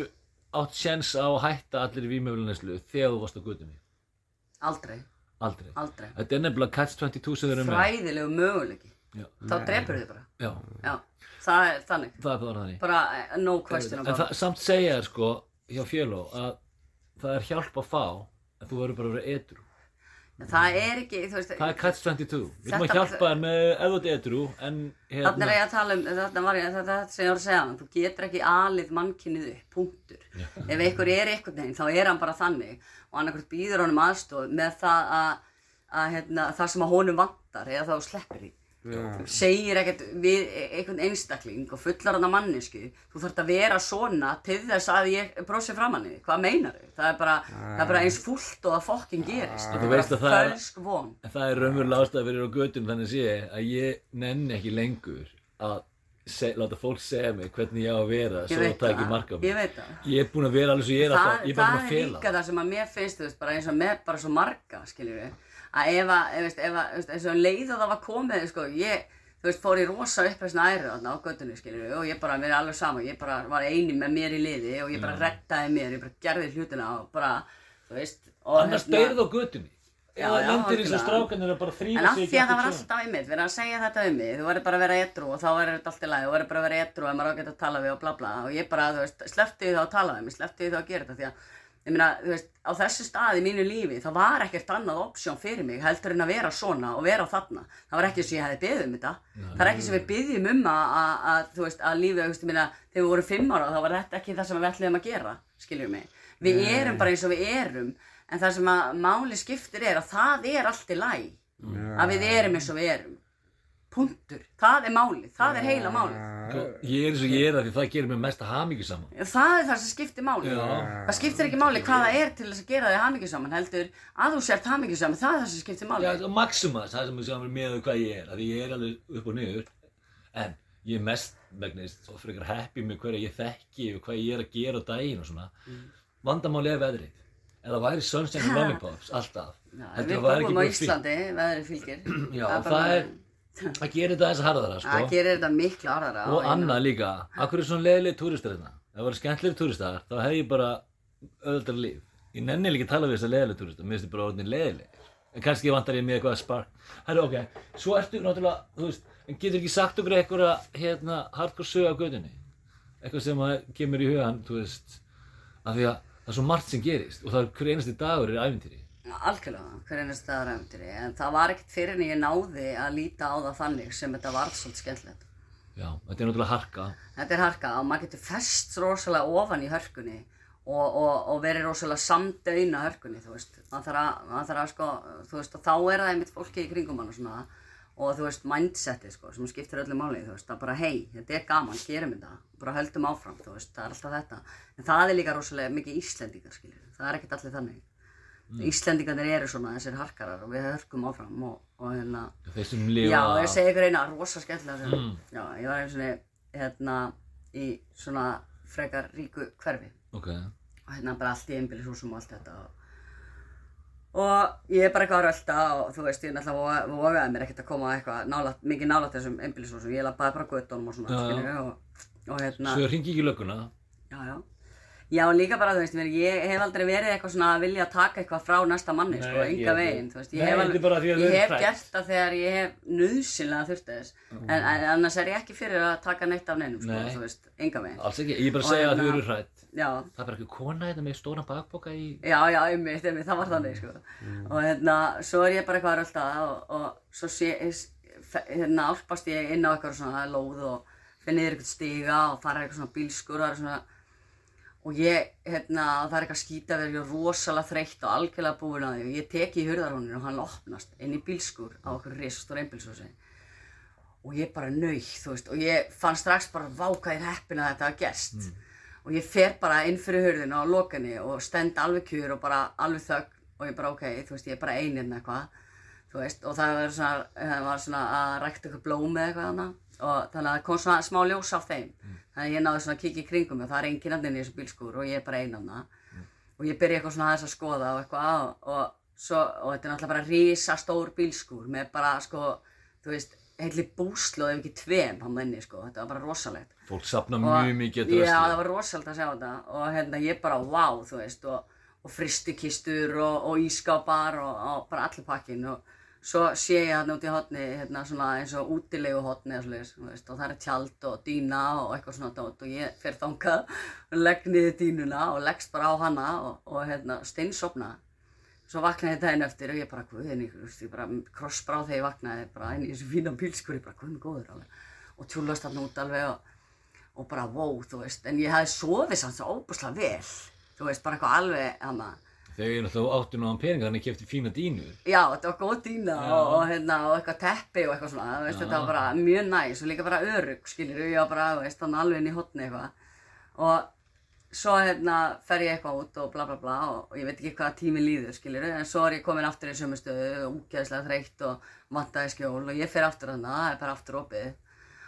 átt sjens á að hætta allir í vímöfnineslu þegar þú varst á gutunni? Aldrei, Aldrei. aldrei. Þetta er nefnilega catch-22 sem þeir eru með. Fræðilegu möguleiki. Já. Þá drepur þið bara. Já, Já, það er þannig. það er bara þannig. Bara eh, no question En about það, samt segja þér sko, hjá fjöló, að það er hjálp að fá, en þú verður bara að vera edru. it. Það er ekki, þú veist, Það er catch 22. Við erum að Þetta- hjálpa þér með ef þú ert edru, en Þannig hérna... er ég að tala um, þetta var ég, þetta er sem ég var að segja hann, þú getur ekki alið mannkynnið upp, punktur. Ef einhver er einhvern veginn, þá er hann bara þannig og annarkvæmt býður honum aðstoð með það að, að hérna, það sem að honum vantar eða þá sleppir því. Segir ekkert við einhvern einstakling og fullar hann að mannesku, þú þarft að vera svona til þess að ég brosi fram hann hvað meinar þau? Það er bara, það er bara eins fullt og það fokkin gerist. Þú Það er að bara það er- fölsk von. En það er raunverulega ástæða fyrir á götun þannig sé að ég nenni ekki lengur að se, láta fólk segja mig hvernig ég á að vera Ég svo veit það það, marka mig. ég veit það. Ég er búinn að vera alveg svo ég er alltaf, það, ég er bara það búinn að er fela. líka það sem að mér finnst, þú veist, bara eins og með bara svo marga, skiljum við, að ef að, ef, að, eins og um leið og það var komið, sko, ég, þú veist, fór í rosa uppreisna æru þarna á göttunni, skiljum við, og ég bara, mér er alveg sama, ég bara var eini með mér í liði og ég bara reddaði mér, ég bara gerði hlutina og bara, þú veist, og Annars beirð á götunni. Já, Eða lendir eins og strákanir að bara En þrýfa af sig því að það var alltaf einmitt, verið að segja þetta um mig, þú verður bara að vera edru og þá verður þetta allt í lagi, þú verður bara að vera edru og maður á að geta að tala við og bla bla. Og ég bara, þú veist, ég meina, þú veist, á þessu stað í mínu lífi, það var ekkert annað option fyrir mig heldur en að vera svona og vera þarna, það var ekki eins og ég hefði beðið um þetta, það er ekki sem við byggjum um að, þú veist, að lífið, þú veist, ég meina, þegar við vorum fimm ára þá var þetta ekki það sem við ætliðum að gera, skiljum mig, við erum bara eins og við erum, en það sem að máli skiptir er að það er allt í læg að við erum eins og við erum punktur, það er málið, það er heila málið Sko, Ég er eins og ég er það því það gerir mig mest að hamingju saman. það er það sem skiptir máli Já. það skiptir ekki máli hvað það er til þess að gera þig hamingjusaman heldur að þú sért hamingjusaman það er það sem skiptir máli Já, það er það sem við sjáum með hvað ég er, því ég er alveg upp og niður, en ég er mest megnist og frekar happy með hverja ég þekki og hvað ég er að gera á daginn og svona. Vandamáli er veðrið. Það væri sunshine and lollipops, alltaf. Já, við það búum á. Íslandi, veðrið fylgir Já, bara það er. Það gerir þetta aðeins harðara, það sko. gerir þetta miklu harðara Og annað líka, akkur er svona leiðileg túristar hérna? Ef það voru skemmtilegir túristar, þá hef ég bara öðuldar líf. Ég nenni líka að tala við þessar leiðileg túristar, mér finnst þið bara orðin leiðileg. En kannski vantar ég mér eitthvað að spark. Herru, ok, svo ertu náttúrulega, þú veist, en getur ekki sagt okkur eitthvað, hérna, hardcore sög á gödunni? Eitthvað sem kemur í hugan, þú veist, af því að það er svo margt sem gerist og það er hver einasti dagur er æfintýri. Algjörlega, hver einast staðar æfintýri en það var ekkert fyrir en ég náði að líta á það þannig sem þetta var svolítið skemmtilegt Já, þetta er náttúrulega harka. Þetta er harka og maður getur fest rosalega ofan í hörkunni og, og, og verið rosalega samdauðna hörkunni, þú veist. Maður þarf að, þarf að sko, þú veist, og þá er það einmitt fólki í kringum hann og svona og þú veist, mindsetið sko, sem skiptir öllu máli, þú veist, að bara hei, þetta er gaman, gerum þetta, bara höldum áfram, þú veist, það er alltaf þetta. En það er líka rosalega mikið Íslendingar, skiljur, það er ekkert allir þannig. Íslendingarnir eru svona þessir harkarar og við hörkum áfram og, og hérna, Þeir sem lifa Já, ég segi ykkur eina rosa skemmtilega sem, já, ég var einu sinni hérna í svona frekar ríku hverfi. Ok. og hérna bara allt í einbýlishúsum og allt þetta og, og ég er bara eitthvað að rölda og þú veist, ég náttúrulega voga- vogaði mér ekkert að koma eitthvað nálat, mikið nálat þessum einbýlishúsum, ég lappaði bara göttunum og svona, skilur og, og hérna, Svo ringi ekki lögguna. já, já Já, líka bara, þú veist, ég hef aldrei verið eitthvað svona að vilja taka eitthvað frá næsta manni, sko, Nei, enga ég- veginn, þú veist, ég hef, þau ég hef gert það þegar ég hef nöðsynlega þurfti þess, en, en annars er ég ekki fyrir að taka neitt af neinum, sko, Nei. þú veist, enga veginn. Alls ekki. Ég er bara að segja að hérna- þau eru hrætt. Það er bara ekki kona þetta með stóra bakboka í... Já, já, einmitt, einmitt, það var þannig, sko. Og hérna, svo er ég bara eitthvað að rölda og, og svo sé, hérna, álpast ég inn á eitthvað svona lóð og finn niður eitthvað stiga og fara eitthvað svona bílskur og það er svona, og ég, hérna, það er eitthvað skýta verið, ég er rosalega þreytt og algjörlega búin að því. Og ég teki í hurðarhóninu og hann opnast inn í bílskur á okkur risastór einbílshúsi og ég bara nauð, þú veist, og ég fann strax bara váka í heppin að þetta hafa gerst. Og ég fer bara inn fyrir hurðina og loka henni og stend alveg kjur og bara alveg þögn. Og ég bara ok, þú veist, ég er bara ein hérna eitthvað. Þú veist, og það var svona, það var svona að rækta eitthvað blóm eða eitthvað hana og þannig að það kom svona smá ljós á þeim. Þannig að ég náði svona að kíkja í kringum og það er enginn annan í þessu bílskúr og ég er bara ein hana og ég byrja eitthvað svona aðeins að skoða og eitthvað og, og, svo, og þetta er náttúrulega bara risa stór bílskúr með bara sko, þú veist, heitli búslóð ef ekki tveim hann inni sko, þetta var bara rosalegt. Fólk sapna Og- mjög mikið að Já, það var rosalega að sjá þetta. Og hérna ég bara, wow, þú veist og, og fristikistur og, og ískápar og, og bara allir pakkin og svo sé ég hérna út í hotni hérna svona eins og útilegu hotni eða svoleiðis, þú veist, og það er tjald og dýna og eitthvað svona dót og ég fer þangað og legg niður dýnuna og leggst bara á hana og, og hérna steinsopna svo vaknaði ég daginn eftir og ég bara, guðin, ég, veist, ég bara krossbrá þegar ég vaknaði bara inn í þessu fína bílskur, ég bara, guðin góður alveg. Og tjúlast þarna út alveg og, og bara, wow, þú veist, en ég hefði sofið samt svo óbúslega vel, þú veist, bara eitthvað alveg, hana, Þegar ég náttúrulega áttu náðan peninga þannig að ég kefti fína dýnur. já, þetta var góð dýna og, og, hérna, og eitthvað teppi og eitthvað svona, veist, þetta var bara mjög næs og líka bara örugg, skiljur, ég var bara, veist, þannig alveg inn í hotni eitthvað. Og svo hérna fer ég eitthvað út og bla bla bla og, og ég veit ekki hvað tími líður, skiljur, en svo er ég komin aftur í sömu stöðu, úgeðslega þreytt og vantaði skjól og ég fer aftur þarna, það er bara aftur opið.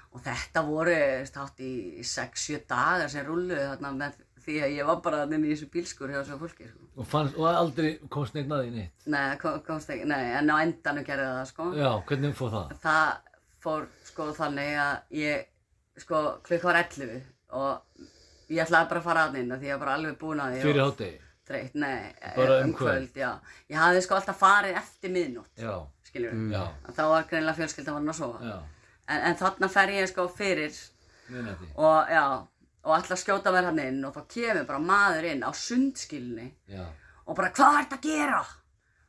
Og þetta voru státt í 6-7 dagar sem rulluðu þarna með því að ég var bara inn í þessu bílskur hjá þessu fólki, sko. Og, fannst, og aldrei komst neitt að því neitt. Nei, kom, komst ekki, nei, en á endanum gerði það, sko. Já, hvernig fór það? Það fór, sko, þannig að ég, sko, klukk var 11 og ég ætlaði bara að fara að inn því ég var bara alveg búin að því Fyrir hátegi? þreytt, nei, Bara um um kvöld, já. Ég hafði sko alltaf farið eftir miðnótt, Já, skiljur já, Þá var greinilega fjölskyldan var að sofa. En, en þarna fer ég sko fyrir minnati. og, já, og ætla að skjóta mér hann inn og þá kemur bara maður inn á sundskilni Já, og bara hvað ert að gera?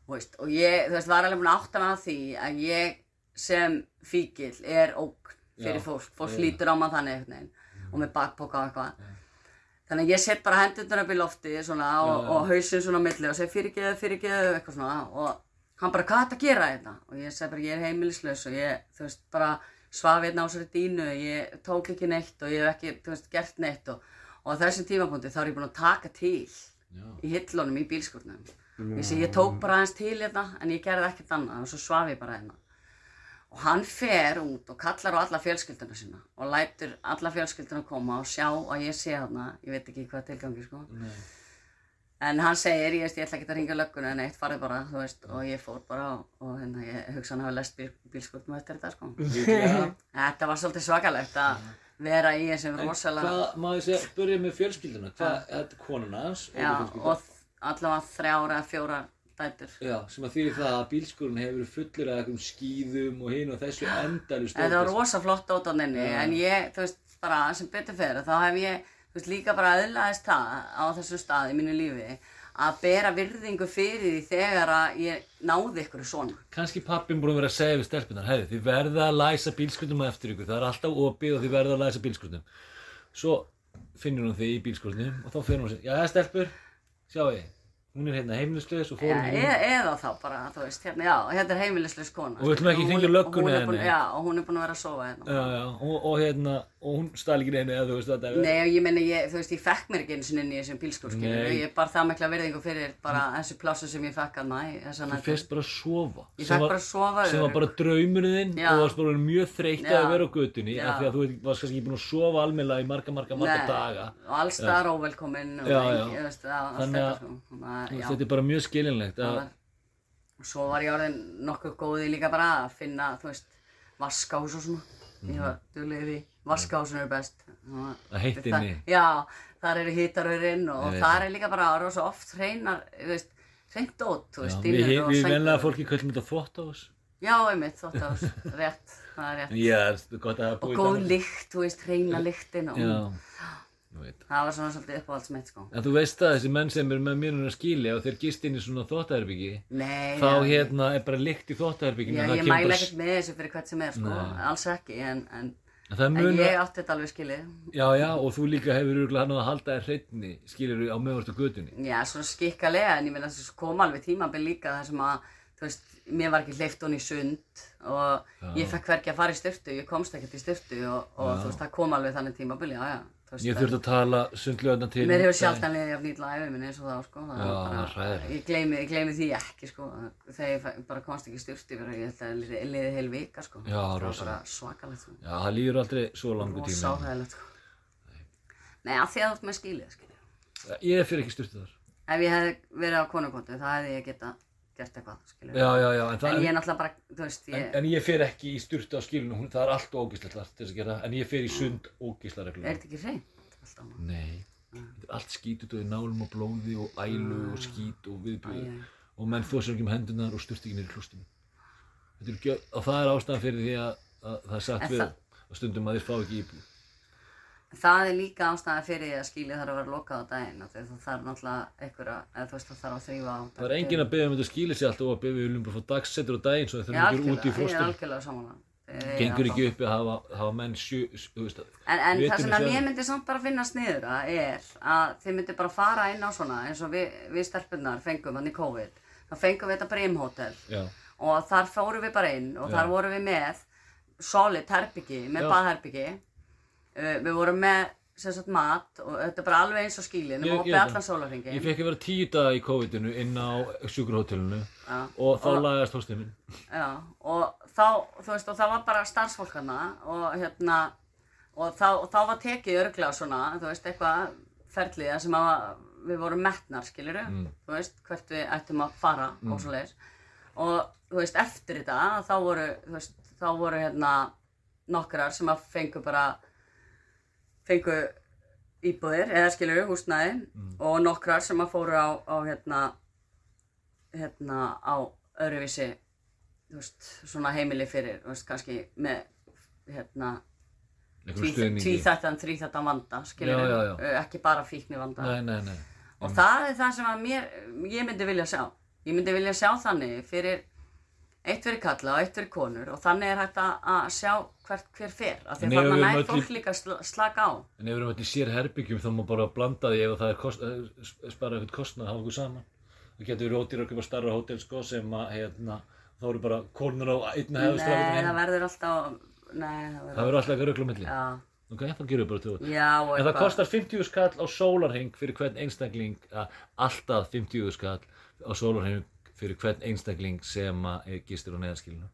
Veist, og ég, þú veist, var alveg búin að átta mig á því að ég sem fíkil er ógn fyrir Já, fólk, fólk já. lítur á maður þannig veginn og með bakpoka og eitthvað. Þannig að ég set bara hendurnar upp í lofti svona og, og hausinn svona milli og segi fyrirgeðu, fyrirgeðu, eitthvað svona og hann bara, hvað er þetta að gera þetta? Og ég segi bara, ég er heimilislaus og ég, þú veist, bara svaf hérna á þessari dínu, ég tók ekki neitt og ég hef ekki, þú veist, gert neitt og, og á þessum tímapunkti þá er ég búin að taka til já, í hillunum í bílskurnum. Ég tók bara aðeins til hérna en ég gerði ekkert annað og svo svaf ég bara hérna. Og hann fer út og kallar á alla fjölskylduna sína og lætur alla fjölskylduna koma og sjá að ég sé þarna, ég veit ekki hvað tilgangi sko. nei, En hann segir, ég veist, ég ætla ekki að ringa lögguna en eitt farið bara, þú veist, og ég fór bara og, og hérna, ég hugsa hann hafi lest bíl, bílskurnum eftir þetta sko. Þetta var svolítið svakalegt að vera í þessum En rosalega, hvað, má ég segja, börja með fjölskylduna, hvað, er konan hans, já, og allavega þrjára, fjóra dætur. Já, sem að þýðir það að bílskurinn hefur verið fullur af einhverjum skýðum og hinn og þessu endalur Þetta var rosa flott ótáninni, en ég, þú veist, bara sem betur fyrir, þá hef ég, þú veist, líka bara aðlaðist það á þessum stað í mínu lífi að bera virðingu fyrir því þegar að ég náði ykkur svona. Kanski pappin búin að vera að segja við stelpunar, heiði, þið verða að læsa bílskurnum á eftir ykkur, það er alltaf opið og þið verða að læsa bílskurnum. Svo finnur hún þig í bílskurnum og þá fyrir hún að segja, já, stelpur, sjáu þið, hún er hérna heimilislaus og fórum e eða þá bara, þú veist, hérna, já, hérna er heimilislaus kona. Og við ætlum ekki að hringja hún- hún er búin- neitt. Já, og hún er búin að vera að sofa hérna. Já, já, og, og hérna, og hún stæl ekki neinu eða þú veist þetta Nei, og ég meina, ég, þú veist, ég fekk mér ekki einu sinni inn í þessum bílskúr, skilur, Nei. ég bar það mikla virðingu fyrir bara þessu plássu sem ég fekk að næ, Þú fyrst bara að sofa. Ég fekk bara að sofa sem var bara draumurinn og varst bara mjög þreytt að vera á götunni Já. af því að þú varst kannski ekki búin að sofa almennilega í marga, marga, marga daga. Og alls staðar óvelkominn og Veist, þetta, er bara mjög skilinlegt að, var- svo var ég orðin nokkuð góði líka bara að finna, þú veist, vaskahús og svona. Ég var duglega því, vaskahúsin eru best. Mhm. Að heitt Það- inni. Já, þar eru hítarurinn og þar er líka bara rosa oft hreinar, hreint dót, þú veist, við, venlega fólki köllum þetta þvóttahús Já, einmitt, þóttahús, rétt, það er rétt. Já, Og góð lykt, þú veist, hreina lyktin og Já, það var svona svolítið uppáhalds mitt, sko. En þú veist það, þessi menn sem eru með að skilja og þeir gist inn í svona þvóttaherbyggi Nei, þá já, hérna er bara lykt í þvóttaherbygginu Já, það ég kemur mæla ekkert með þessu fyrir hvert sem er, sko, Nei. alls ekki, en, en, En ég átti þetta alveg skilið. Já, já, og þú líka hefur örgulega hann að halda þér hreitni, skilur á meðvartu götunni. Já, svona skikkalega, en ég meina þess að kom alveg tímabil líka þar sem að, þú veist, mér var ekki hleyft honni í sund og ég fekk hvergi að fara í styrtu, ég komst ekkert í styrtu og, og þú veist, það kom alveg þannig tímabil, já, já. Ég þurfti að tala sundljóðna til. Mér hefur sjaldan liðið af nýtla æfi minni eins og þá, sko. Já, hræðilegt. Ég gleymi, ég gleymi því ekki, sko. Þegar ég bara komst ekki í styrtu, ég held að liðið liði heil vika, sko. Já, Það var rosa. bara svakalegt, sko. Já, það líður aldrei svo langu tíma. áhægilegt, sko. Nei, að því að þú ert með skilið, skilið. Ég fyrir ekki styrtu þar. Ef ég hef verið á konukóttu, það hefði ég geta gert eitthvað, skilur. Já, já, já, en En ég er náttúrulega bara, þú veist, En, ég, en ég fer ekki í styrtu á skilinu, hún, það er allt ógislegt þar til þess að gera, en ég fer í sund ógisla er reglulega. þetta ekki hreint? Alltaf. Nei, þetta er allt skítut og nálum og blóði og ælu og skít og viðbjöð Æ, æ. og menn þó sér ekki um hendunar og styrst ekki er gjö, og það er ástæðan fyrir því að, að það er sagt En við að stundum að þeir fá ekki íbúð. Það er líka ástæða fyrir því að skilið þarf að vera lokað á daginn það þarf náttúrulega einhverja, eða þú veist það þarf að þrýfa á Það er enginn að beða um þetta skýli sig alltaf og að beða við viljum bara fá dagsettur á daginn svo þeir eru ekki út í algjörlega, ég er algjörlega samanlega. Gengur ekki uppi að hafa, hafa menn sjö, þú veist, En, en það sem mér myndi samt bara finna sniður að er að þið myndi bara fara inn á svona eins og við, við stelpunnar fengum hann í COVID. Þá fengum við þetta brimhótel. Já, og þar fórum við bara inn og þar vorum við með solid herbyggi, með baðherbyggi. Uh, við vorum með sem sagt mat og þetta er bara alveg eins og ég opið veit allan það. sólarhringin. ég fekk að vera tíu daga í COVID-inu inn á sjúkurhótelinu Já. og þá lagast hóstið minn. Já, og þá, þú veist, og það var bara starfsfólk hana og hérna, og þá, og þá var tekið örglega svona, þú veist, eitthvað ferliða sem að við vorum metnar, skiluru, þú veist, hvert við ættum að fara og svo leiðis. Og, þú veist, eftir þetta, þá voru, þú veist, þá voru hérna nokkrar sem að fengu bara, fengu íbúðir, eða skiluru, húsnæði, og nokkrar sem að fóru á, á hérna, hérna, á öðruvísi veist, svona heimili fyrir, veist, kannski með, hérna, tvíþættan, þríþættan vanda, skilur Já, já, já. ekki bara fíkni vanda. Nei, nei, nei. Og það er það sem að mér, ég myndi vilja sjá. Ég myndi vilja sjá þannig fyrir eitt fyrir kalla og eitt fyrir konur og þannig er hægt að sjá hvert hver fer. Af því að þannig við nær fólk líka að sl- slaka á. En ef við erum í sér herbyggjum þá má bara blanda því ef það er kost, eh, spara eitthvað kostnað að hafa okkur saman. Það getur verið ódýr að köpa starra hótel sko sem að hérna, þá eru bara konur á einna hefðu Nei, það verður alltaf, nei, það Það verður, alltaf eitthvað röglu milli. já, Ok, þá gerum við bara tjóð. En það kostar 50 skall á sólarheng fyrir hvern einstakling, að alltaf 50 skall á sólarheng fyrir hvern einstakling sem að gistur á neðaskilinu.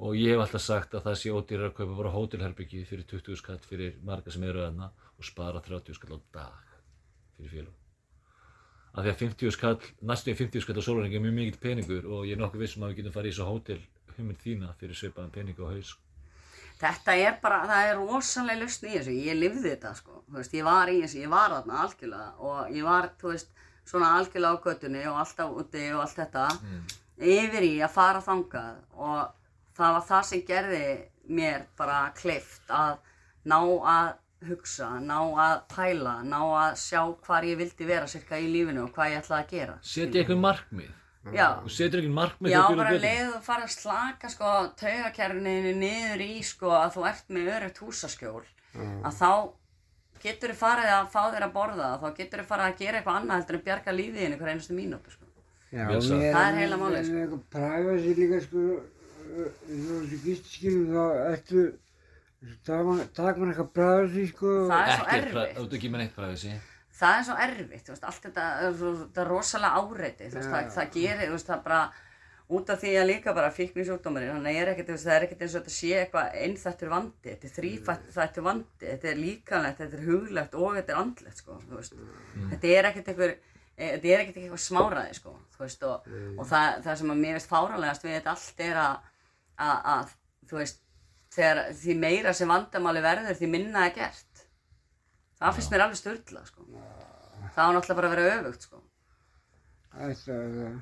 Og ég hef alltaf sagt að það sé ódýrar að kaupa bara hótelherbyggi fyrir 20 skall fyrir marga sem eru þarna og spara 30 skall á dag fyrir félum. Af því að 50 skall, næstu í 50 skall á sólarheng er mjög mikill peningur og ég er nokkuð vissum að við getum farið í svo hótel huminn þína fyrir svipaðan pening á haus. Þetta er bara, það er rosalega lausn í þessu, ég lifði þetta sko, þú veist, ég var í þessu, ég var þarna algjörlega og ég var, þú veist, svona algjörlega á göttunni og alltaf úti og allt þetta, yfir í að fara þangað og það var það sem gerði mér bara kleift að ná að hugsa, ná að pæla, ná að sjá hvar ég vildi vera cirka í lífinu og hvað ég ætlaði að gera. Setja eitthvað markmið. Já, Þú setur ekki markmið Já, þegar þú býrð á bara götunni. leið og fara að slaka sko taugakerfinu niður í sko að þú ert með örugt húsaskjól að þá getur þú farið að fá þér að borða þá getur þú farið að gera eitthvað annað heldur en bjarga lífið inn ykkur einustu mínútu sko. Já, Það er heila málið, sko. Eitthvað eins og þessi gistiskilum, þá ertu, takk maður eitthvað privacy, sko. Það er svo Ekki, erfitt. þú ert ekki með neitt privacy. það er svo erfitt, þú veist, allt þetta, þetta er rosalega áreiti, þú veist, það, það gerir, þú veist, það bara, út af því að líka bara fíkni sjúkdómarinn, þannig er ekkert, þú veist, það er ekkert eins og þetta sé eitthvað einþættur vandi, þetta er þrýþættur vandi, þetta er líkanlegt, þetta er huglegt og þetta er andlegt, sko, þú veist, þetta er ekkert einhver, e, þetta er ekkert eitthvað smáraði, sko, þú veist, og, og það, það sem að mér veist fáralegast við þetta allt er að, að, að, þú veist, þegar því meira sem vandamáli verður, því minna er gert. Það finnst mér alveg störtla, sko. Það á náttúrulega bara að vera öfugt, sko. Þetta er það.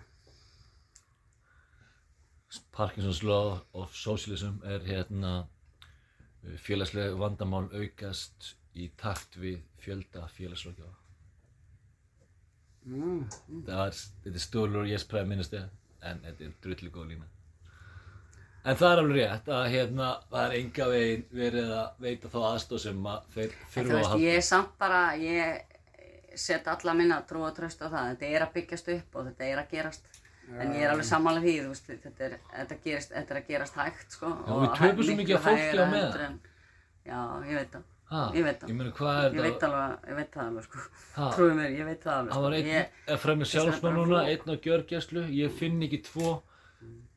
Parkinson's Law of Socialism er hérna uh, félagsleg vandamál aukast í takt við fjölda félagsrákjafa. Mm. Það er, þetta er stólur yes prime minister, en þetta er drullu góð lína. En það er alveg rétt að hérna, það er enga veginn verið að veita þá aðstóð sem að þeir þurfa að halda. ég er samt bara, ég set alla minna trú og tröst á það. Þetta er að byggjast upp og þetta er að gerast. En ég er alveg sammála því, þú veist, þetta er, þetta gerist, þetta er að gerast hægt, sko. Já, við töpum svo mikið af fólki á meðan. En, já, ég veit það. Ha, ég veit það. Ég er Ég veit það? alveg, ég veit það alveg, sko. Trúið mér, ég veit það alveg, Það sko. var einn Ég, að fremja Þess vegna sjálfsmann núna, einn á gjörgjæslu, ég finn ekki tvo,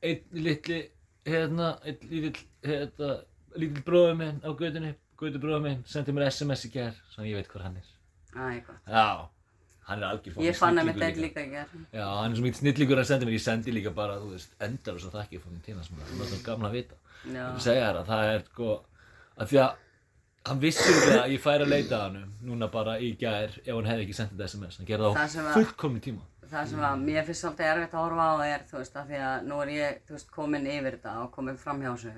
einn litli, hérna, hérna, lítill bróður minn á gödunni, gödu bróður minn, sendi mér SMS í gær, þannig ég veit hvað hann er. Æ, eitthvað. Já, hann er algjör fókin Ég fann mitt snillingur eitt líka í gerð. Já, hann er svo mikið snillingur að senda mér, ég sendi líka bara, þú veist, endar og svo þakkir fókin tína sem það er gamla að vita. Já. Ég segja þér að það er, sko, að því að hann vissi ekki að ég færi að leita hann núna bara í gær ef hann hefði ekki sendið þetta SMS, hann gerði Það það á fullkomni tíma. Það sem að mér finnst svolítið erfitt að horfa á er, þú veist, að því að nú er ég, þú veist, komin yfir þetta og komin fram hjá þessu.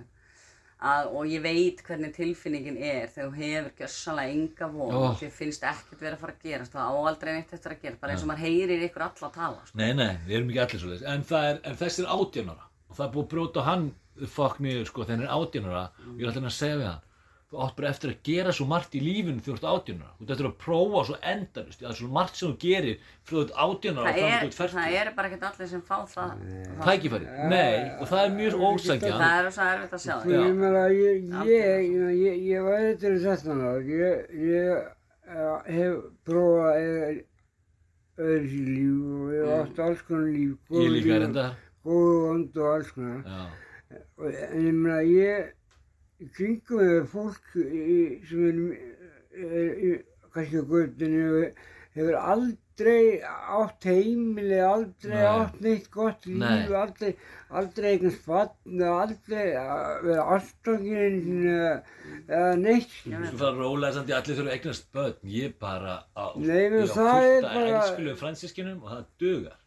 Og ég veit hvernig tilfinningin er þegar þú hefur gjössalega enga von og þér finnst ekkert verið að fara að gerast það á aldrei neitt eftir að gera, bara eins og maður heyrir ykkur alla að tala, sko. Nei, nei, við erum ekki allir svoleiðis, en, það er, en þessi er átjánara og það er búið að brjóta hann fokk niður sko hann er átjánara og ég er alltaf að segja við hann þú átt bara eftir að gera svo margt í lífinu þegar þú ert átjánara þú ert eftir að prófa svo endanust það er svo margt sem þú gerir frá þú ert átjánara Það og er, þannig þú ert það færtur er bara ekkert allir sem fá það. tækifæri, nei, og það er mjög ósækja það. Er svo erfitt að sjá það. ég meina, ég, ég, ég, ég, ég var eitthvað þetta nátt, ég, ég uh, hef prófað öðru líf og ég hef átt alls konar líf, ég líka er enda góðu vond og alls konar. já, Og, en ég meina, ég, í kringum með fólk í, sem er, er, er kannski á göttinu, hefur aldrei átt heimili, aldrei Nei. átt neitt gott líf, Nei. aldrei, aldrei eignast barn, aldrei að vera ástofngin eða neitt. Já, svo fara rólega samt í allir þurfa að eignast börn ég bara á, Nei, ég á fullt að bara- elskulega fransiskinum og það dugar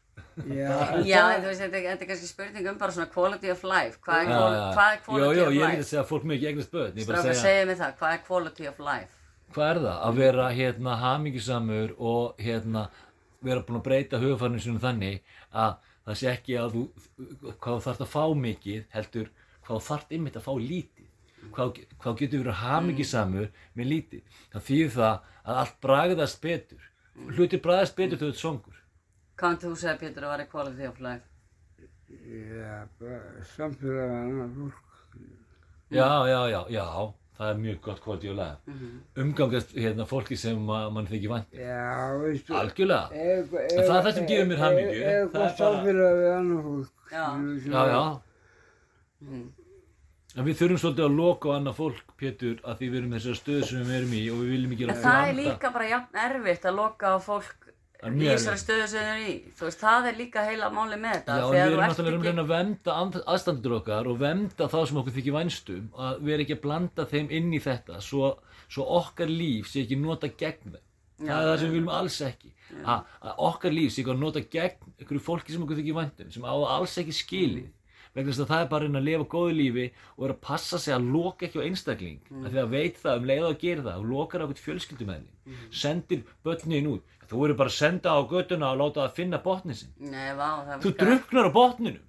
Já, Já, þú veist, þetta, þetta er kannski spurning um bara svona quality of life. Hvað er, Já, qual- já. hvað er quality jú, of ég er ekki life? að segja að fólk með ekki eignast börn að segja segja mig það, hvað er quality of life? hvað er það? Að vera hérna hamingisamur og hérna vera búinn að breyta hugfarnir sínum þannig að það sé ekki að þú hvað þú þarft að fá mikið heldur hvað þú þarft ymmit að fá lítið hvað, hvað getur verið hamingisamur með lítið það þýðir það að allt bragðast betur hlutir bragðast betur þegar myndið þú segja, Pétur, að vera quality of life? Já, samfélag við annað fólk. já, já, já, já það er mjög gott kvöldi og lega Mhm. umgangast hérna fólki sem að mann þykir vænt Já, veistu. algjörlega ef- En það er það sem gefur mér hamingju, Ef það er gott bara- samfélag við annað fólk. Já. já, að- já Mhm. En við þurfum svolítið að loka á annað fólk, Pétur, að því við erum þessari stöðu sem við erum í og við viljum ekki En gera það er líka bara jafn erfitt að loka á fólk Það í þessari stöðu sem þau eru í. Þú veist, það er líka heila máli með þetta. Já, við erum náttúrulega að ekki- að venda and- aðstandendur okkar og venda þá sem okkur þykir vænstum að við erum ekki að blanda þeim inn í þetta svo, svo okkar líf sé ekki nota gegn þeim. Já, það er það sem við viljum alls ekki. Ha, að okkar líf sé ekki að nota gegn einhverju fólki sem okkur þykir væntum, sem á það alls ekki skilið. vegna þess að það er bara að að lifa góðu lífi og er að passa sig að loka ekki á einstakling mm. af því að veit það um leið og að gera það og lokar á eitthvað fjölskyldumæðin sendir börnin út þú eru bara að senda á göttuna og láta það finna botnin sinn. Nei, vá, það þú virkar- druknar á botninum.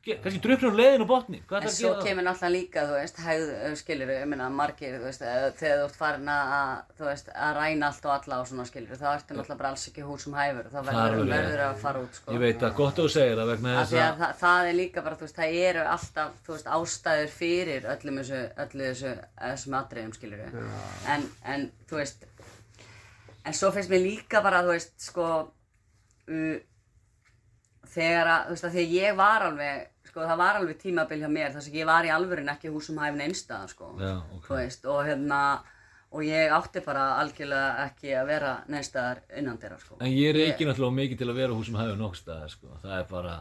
Ge- kannski druknur um leiðin og botni hvað En svo að kemur náttúrulega líka, þú veist, hægð, skilur, ég meina, margir, þú veist, þegar þú ert farin að, þú veist, að ræna allt og alla og svona, skilur, þá ertu náttúrulega bara alls ekki húsum hæfur, þá Það er verður, verður að fara út, sko. ég veit að gott að þú segir það vegna þess að að það, það er líka bara, þú veist, það eru alltaf, þú veist, ástæður fyrir öllum þessu, öllu þessu, atriðum, skilur En, svo finnst mér líka bara, þú veist, sko, uh, þegar að, þú veist, að því að ég var alveg, sko, það var alveg tímabil hjá mér, þar sem ég var í alvörin ekki húsum hæfin einstæða, sko, Já, ok. þú veist, og hérna, og ég átti bara algjörlega ekki að vera neinstæðar innan þeirra, sko. en ég er ekki náttúrulega mikið til að vera á húsum hægur nokk staðar sko. það er bara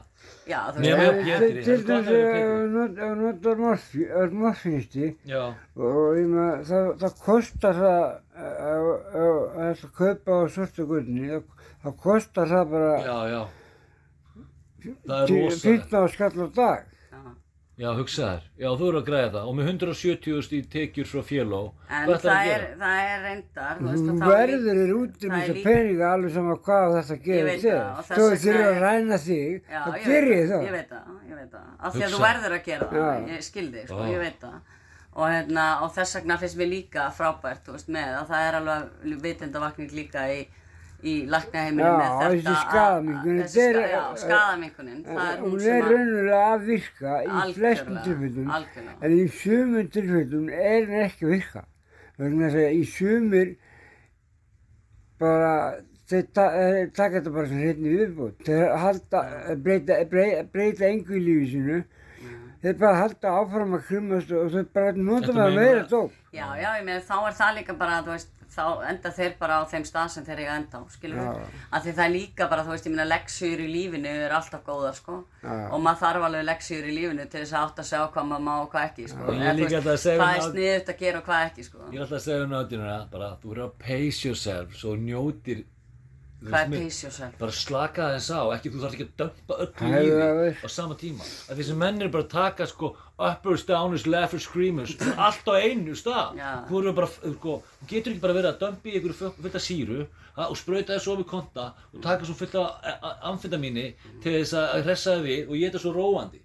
Já, þú Nema veist, hjá Pétri, Til það er gott að notar morfinisti já, og ég með, það, það kostar það að að kaupa á svarta gullni, það, kostar það bara já, já það er rosalegt 15 skall á dag. Já. hugsaðar, já, þú eru að græða það og með 170.000 í tekjur frá féló En hvað ætlar það að er, gera? það er reyndar, þú veist, Þú og þá er verður líka- er út um það þessa peninga alveg sama hvað þetta Ég gerir veit þér. það, Þú þurfir að ræna þig, þá gerir það. Ég veit það, ég veit það. Af því að þú verður að gera það, ég skildi, sko, ég veit það. Og, hérna, og þess vegna finnst mér líka frábært, þú veist, með að það er alveg vitendavakning líka í, í læknaheiminu Já, með þetta. þessi að- skaðaminkunin, þessi þetta ska- Já, skaðaminkunin, það er hún er að... raunverulega að virka í flestum tilfellum, algjörlega. en í sumum tilfellum er hún ekki að virka. Þess að í sumir bara, þeir ta eh, taka þetta bara sem hérna viðbútt. Þeir halda, breyta, breyta, breyta engu í lífi sínu, þeir bara halda áfram að krumast og þeir bara nota það að meira dóp. Já, já, ég meina þá er það líka bara, þú veist, þá enda þeir bara á þeim stað sem þeir eiga að enda á, skilur við? Já. Af því það er líka bara, þú veist, ég meina leksjur í lífinu er alltaf góðar, sko. Já. Og maður þarf alveg leksjur í lífinu til þess að átta sig á hvað maður má og hvað ekki, sko. Þú líka veist, alltaf að segja Hvað um er að- sniðugt að gera og hvað ekki, sko. ég er alltaf að segja um náttúruna bara, þú eru að pace yourself svo njótir Hvað er pace yourself? bara slaka þess á, ekki þú þarf ekki að dömpa öllu Það það lífi veist. á sama tíma að því sem menn er bara að taka sko uppers, downers, lefters, screamers allt á einu stað þú sko, þú getur ekki bara verið að dömpa í einhverju fullt af síru ha, og sprauta þess ofið konta og taka svo fullt af a- a- amfetamíni til þess að hressa þið við og ég þetta svo róandi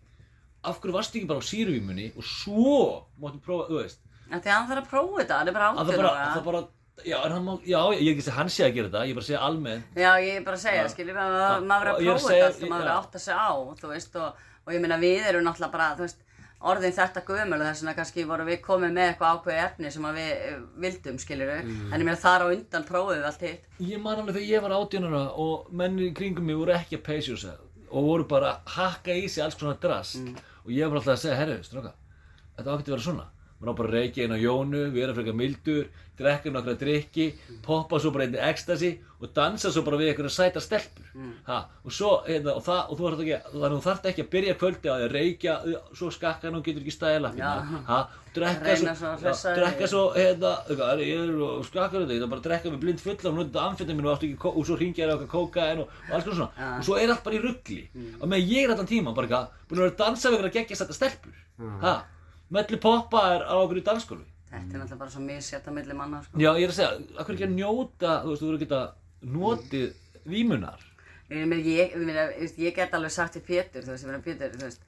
af hverju varst ekki bara á síruvímunni og svo máttu prófa, þú veist Af því að hann þarf að prófa þetta, hann er bara það ára. að það bara já, má, já, ég er ekki að segja hann sé að gera þetta, ég er bara að segja almennt Já, ég er bara að segja, Já, maður er að prófa þetta allt og maður já. að átta sig á, þú veist, og, og ég meina við erum náttúrulega bara, þú veist, orðin þetta gömul og þess vegna kannski voru við komið með eitthvað ákveði efni sem við eh, vildum, skiljum við, Mm. en ég meina þar á undan prófum við allt hitt. Ég man alveg þegar ég var átjónara og mennir í kringum mig voru ekki að pace yourself og voru bara að hakka í sig alls svona drast og ég var alltaf að segja, herru, stráka, þetta ákveði að vera svona maður á bara að reykja inn á jónu, vera frekar mildur drekka nokkra drikki poppa svo bara einni ecstasy og dansa svo bara við einhverja sæta stelpur. Ha, og svo, hérna, og það, og þú þarft ekki ekki að byrja kvöldi á því að reykja svo skakka hann og getur ekki staðið lappina drekka svo, svo svo hérna, er og skakkar þetta, bara drekka með blind fulla og notið amfetamin og áttu ekki, kó- og svo ringja þér okkar kókain og, og alls konar svona. Já. og svo er allt bara í ruggli og með ég er allan tíma bara búin að vera að dansa við eitthvað geggja sætta stelpur ha, melli poppa er á okkur í dansskólu Þetta er náttúrulega bara svo misjætt á milli manna, sko. já, ég er að segja, akkur ekki að njóta þú veist, þú verður að notið vímunar Ég, ég, ég, ég get alveg sagt til Pétur, þú veist, ég meina Pétur, þú veist,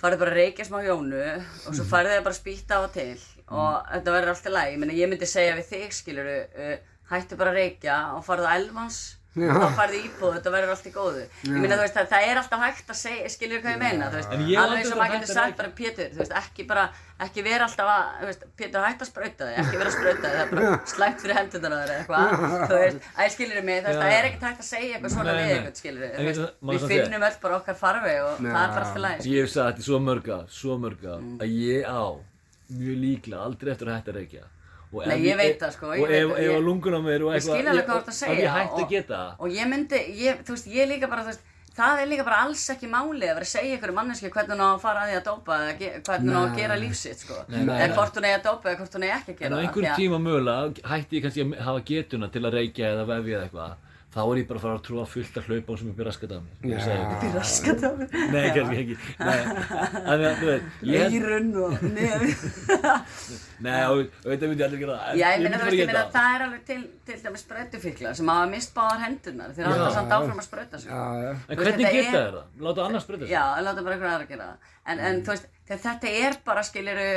farið bara að reykja smá jónu og svo farið þið bara að spýta á til og þetta verður allt í lagi. Ég myndi segja við þig, skiluru, uh, hættu bara að reykja og farið á elvans. Og þá farið í íbúð, þetta verður allt í góðu. Ég meina, þú veist, það, það er alltaf hægt að segja, skilur hvað ég meina, þú veist, alveg aldrei eins og verið maður hægt getur sagt bara Pétur, þú veist, ekki bara, ekki vera alltaf að, þú veist, Pétur hætt að sprauta þig, ekki vera að sprauta þig, það er bara slæmt fyrir hendunar þér eða eitthvað, þú veist, æ, skilur mig, þú veist, það er ekkert hægt að segja eitthvað svona við eitthvað, skilur veitu, veist, við finnum öll bara okkar farfi og það er bara alltaf læg, á Og Nei, ég veit það, sko, og ef, að lungun á mér og eitthvað segja ég hætti og- að geta það. og ég myndi, ég, þú veist, ég líka bara, það er líka bara alls ekki máli að vera að segja ykkur manneski hvernig hún á að fara að því að dópa hvernig hún á að gera lífsitt, sko, eða hvort hún eigi að dópa eða hvort hún eigi ekki að En gera á það, einhverjum tíma mögulega hætti ég kannski að hafa getuna til að reykja eða vefja eða eitthvað þá er ég bara að fara að trúa fullt að hlaupa sem af mér Ég segi ekki. Raskat af mér. Nei, kannski ekki Nei, þannig að, þú veit ég Eyrun og nefn. Nei, þetta myndi allir gera en Já, ég myndi ég gera meina, það er alveg til, til dæmis sprautufíkla sem hafa mist báðar hendurnar. Þeir Já. halda samt áfram að sprauta sig. Já, já. En hvernig geta þeir það? Láta annars breyta sig? Já, láta bara einhver aðra gera það. En, en þú veist, þegar þetta er bara, skiliru,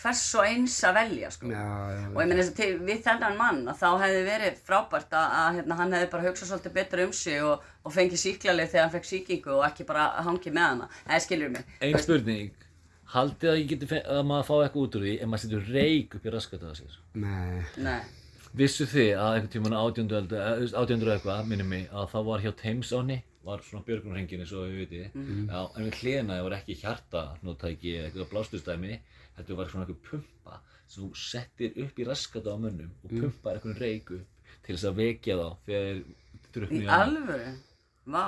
hvers og eins að velja, sko. Já, já, Og ég meina, þess að við þennan mann, að þá hefði verið frábært að, að hérna, hann hefði bara hugsað svolítið betur um sig og, og fengið síklarlið þegar hann fekk síkingu og ekki bara hangið með hana. Eða skilur mig. Ein spurning Haldið að, ég geti, að maður fá eitthvað út úr því ef maður setur reik upp í raskat af sér Nei. Nei. Vissu þið að einhvern átjöndu öldu, átjöndu eitthvað, minnum mig, að það var hjá Thames-áni, var svona björgunarhengin eins og við vitið, já, en við hliðina það var ekki hjartanóttæki eða eitthvað blásturstæmi, þetta var svona eitthvað pumpa sem þú settir upp í raskata á mönnum og pumpar eitthvað reik upp til þess að vekja þá þegar þeir druknu Í í alvöru? Vá.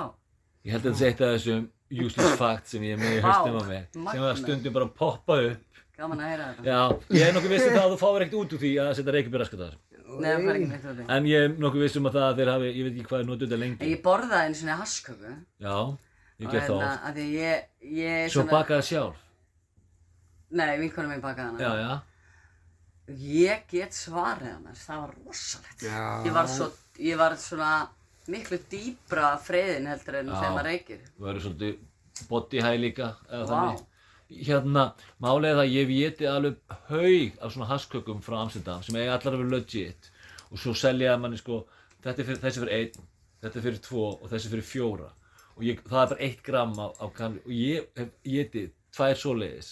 Ég held að þetta sé eitt af þessum useless fact sem ég er með í höstum á mig, sem var stundum bara að poppa upp. Gaman að heyra þetta. Já, ég er nokkuð viss um það að þú fáir ekkert út úr því að setja reik upp í raskata. Nei, það fær ekki neitt úr því. En ég er nokkuð viss um að það að þeir hafi, ég veit ekki hvað er notuð þetta En lengi. ég borðaði einu svona hasköku. Já, ég ger það hérna, oft. að því ég, ég Svo bakaði sjálf. Nei, vinkonum minn bakaði hana. Já, já. Ég get svarið hana, það var rosalegt. Já. Ég var svo, ég var svona miklu dýbra friðin heldur en þegar maður reykir. Þú verður svolítið body high líka, eða Vá. þannig. Hérna, málega það, ég véti alveg haug af svona haskökum frá Amsterdam sem eiga allar að vera legit. Og svo selja manni sko, þetta er fyrir, þessi fyrir einn, þetta er fyrir tvo og þessi fyrir fjóra. Og ég, það er bara eitt gram af, af kanni. Og ég hef getið tvær svoleiðis.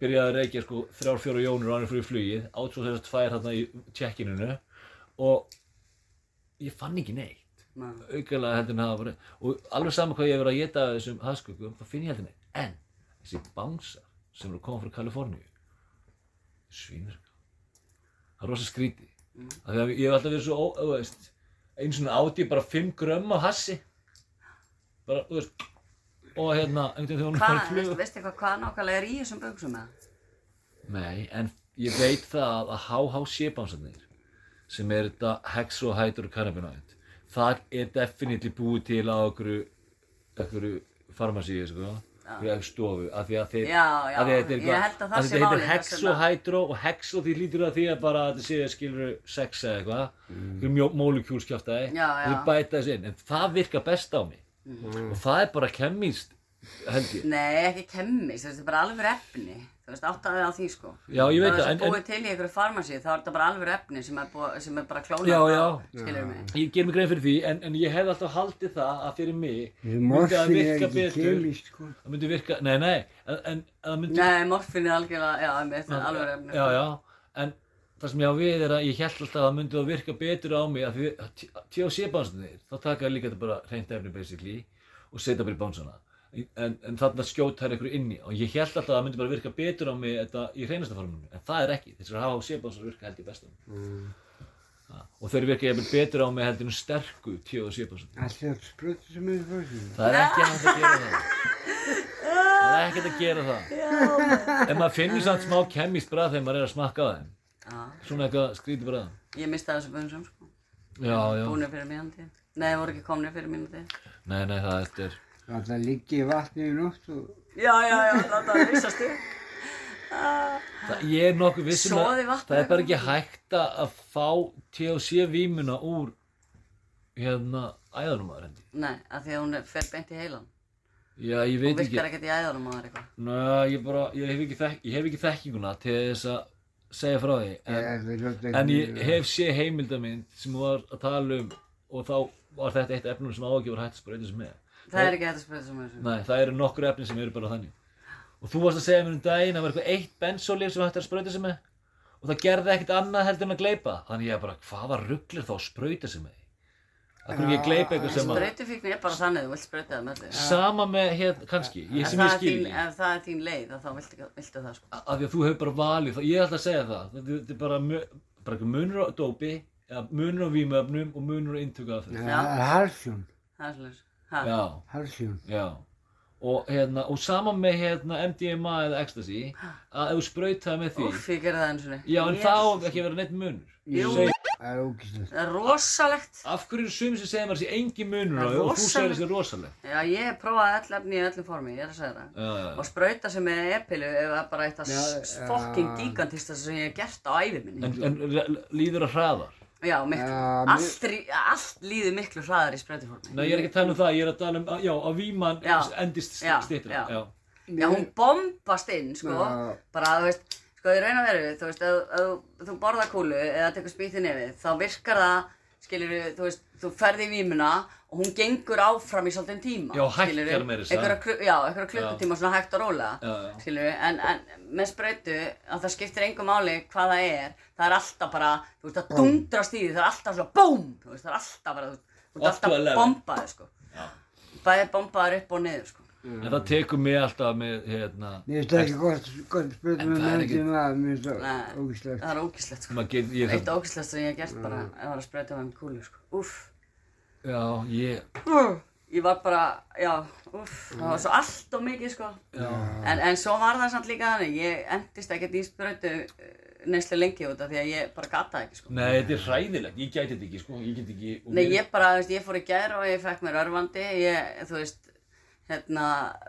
Byrjaði að reykja sko þrjár, fjóra jónur og hann er fyrir flugið, átt svo þessar tvær hérna í check-ininu og ég fann ekki neitt aukalega heldur en það var og alveg saman hvað ég hef verið að geta þessum haskökum þá finn ég heldur neitt en þessi bánsar sem eru koma frá Kaliforníu. Svínur það er rosa skríti mm. af því að ég hef alltaf verið svo ó, þú veist, einu svona áti bara 5 grömm af hassi. Bara, þú veist og hérna, einhvern veginn þegar hún veistu, flug veistu hvað, hvað nákvæmlega er í þessum buksum með? nei, en ég veit það að HHC bánsarnir sem er þetta hexohydrocannabinoid það er definitely búið til á einhverju einhverju farmasíu sko, einhverju stofu af því að þeir Já, já, að þetta er eitthvað- að það þetta heitir hexohydro og hexo því lítur að því að bara að þetta sé skilur sex eða eitthvað. Einhverju mólekjúlskjaftaði Já, já. þau bæta þessu inn en það virkar best á mig. Og það er bara kemmist held ég. Nei, ekki kemmist, þetta er bara alveg efni. Þú veist, áttaði á því sko. Já, ég veit það. en- er búið til í einhverju farmasi, þá er þetta bara alveg efni sem er, búið, sem er bara klónað. Já, já. Mig. ég ger mig grein fyrir því en, en ég hef alltaf haldið það að fyrir mig myndi er virka betur sko. það myndi virka, nei nei en, en myndi Nei, morfin er algjörlega, já, einmitt, það er alveg efni. já, já, en það sem ég á við er að ég held alltaf að það myndi það virka betur á mig að því THC bánsarnir þá taka ég líka þetta bara hreint efni basically og setja bara í bánsana en, en þarna skjóta þær einhverju inni og ég held alltaf að það myndi bara virka betur á mig þetta í hreinasta forminu, en það er ekki. Þessar HHC bánsar virka held ég best á mig Mm. Og þeir virka jafnvel betur á mig heldur en sterku THC bánsar Alltaf sprutu sem er fórsinn. það er ekki að gera það. Það er ekkert að gera það. En maður finnur samt smá kemmist brað þegar maður er að smakka á þeim. Já, svona eitthvað skrítið brað ég mistaði þessu bunsum sko. já, já, Búinir fyrir mínúti. Nei, voru ekki komnir fyrir mínúti. nei, nei, það er Það liggi í vatni í nótt og Já, já, já, upp. Það, ég er nokkuð vissum að það er bara ekki hægt að fá THC vímuna úr hérna æðanum aður hendi. Nei, af því að hún er- fer beint í heilan. Já, ég Hún veit ekki. virkar ekkert í æðanum þér eitthvað. Næ, ég bara, ég hef ekki, þekk, ég hef ekki þekkinguna til þess að segja frá því. En, en ég hef sé heimildamind sem var að tala um og þá var þetta eitt efnum sem ágjör hægt að sprauta sem með. Það er ekki hægt að sprauta sem þessu. Nei, það eru nokkur efni sem eru bara þannig. Og þú varst að segja mér um daginn að það var eitthvað eitt bensólif sem hægt er að sprauta sig með og það gerði ekkert annað heldur en að gleypa. Þannig ég bara, hvaða rugglir þá að sprauta sig með? Það er ekki að gleypa eitthvað sem að... Sprautufíkn er bara þannig, þú vilt sprauta það með þig. Sama með hérna, kannski, ég sem það ég er skil. Ef það er þín leið, þá viltu, viltu það sko. Af því að þú hefur bara valið, ég er alltaf að segja það. Þetta er bara, bara munur á dópi, eða munur á vímöfnum og munur á inntöku af halsjón, Það er svolítið. Ha. Já, halsjón. já. og, hérna, og saman með hérna, MDMA eða ecstasy að ef þú sprautaði með því Úff, ég gerði það eins og niður. já en þá á ekki að vera neitt munur Jú. Það er ógæslega. Það er rosalegt. af hverju eru sumir sem segja maður þessi engin munur á Það því og þú segir rosalegt. þessi rosaleg Já, ég prófaði öll efni í öllum formi, ég er að segja það. já, já, Og sprauta sem með epilu er bara eitt já. fucking gigantista sem ég hef gert á ævi minni. en, en líður að hraðar Já, miklu. Já, mér- Allt, allt líður miklu hraðar í sprautuformi. Nei, ég er ekki að tala um það, ég er að tala um, já, að víman Já. endist Já, stýttra. já. Já. Já, hún bombast inn, sko. Já. Bara, þú veist, sko, í raun og veru, þú veist, ef ef þú borðar kúlu eða tekur spýtt í nefið, þá virkar það, skilur þú veist, þú ferði í vímuna og hún gengur áfram í svolítinn tíma. Já, hækkar skilurðu. meira að Já, einhverja klukkutíma svona hægt og rólega, skilur en, en með sprautu, að það skiptir engum máli hvað það er, það er alltaf bara, þú veist, það dundrast í því, það er alltaf svona BOOM, þú veist, það er alltaf bara, þú veist, alltaf 11. bombaður, sko. Já. Bæði bombaður upp og niður, sko. En það tekur mig alltaf með, hérna, Mér finnst það ekki gott, gott En með er myndum að, mér finnst það Nei. ógæslega. Það er ógæslegt, sko. Eitt ógæslegt sem ég já, ég, Ég var bara, já, úff, það var svo allt og mikið, sko. já, En, en svo var það samt líka þannig, ég endist ekkert í sprautu neyslu lengi út af því að ég bara gata það ekki, sko. nei, þetta er hræðilegt, ég gæti þetta ekki, sko, ég get ekki, Nei, mér- ég bara, þú veist, ég fór í gær og ég fekk mér örvandi, ég, þú veist, hérna,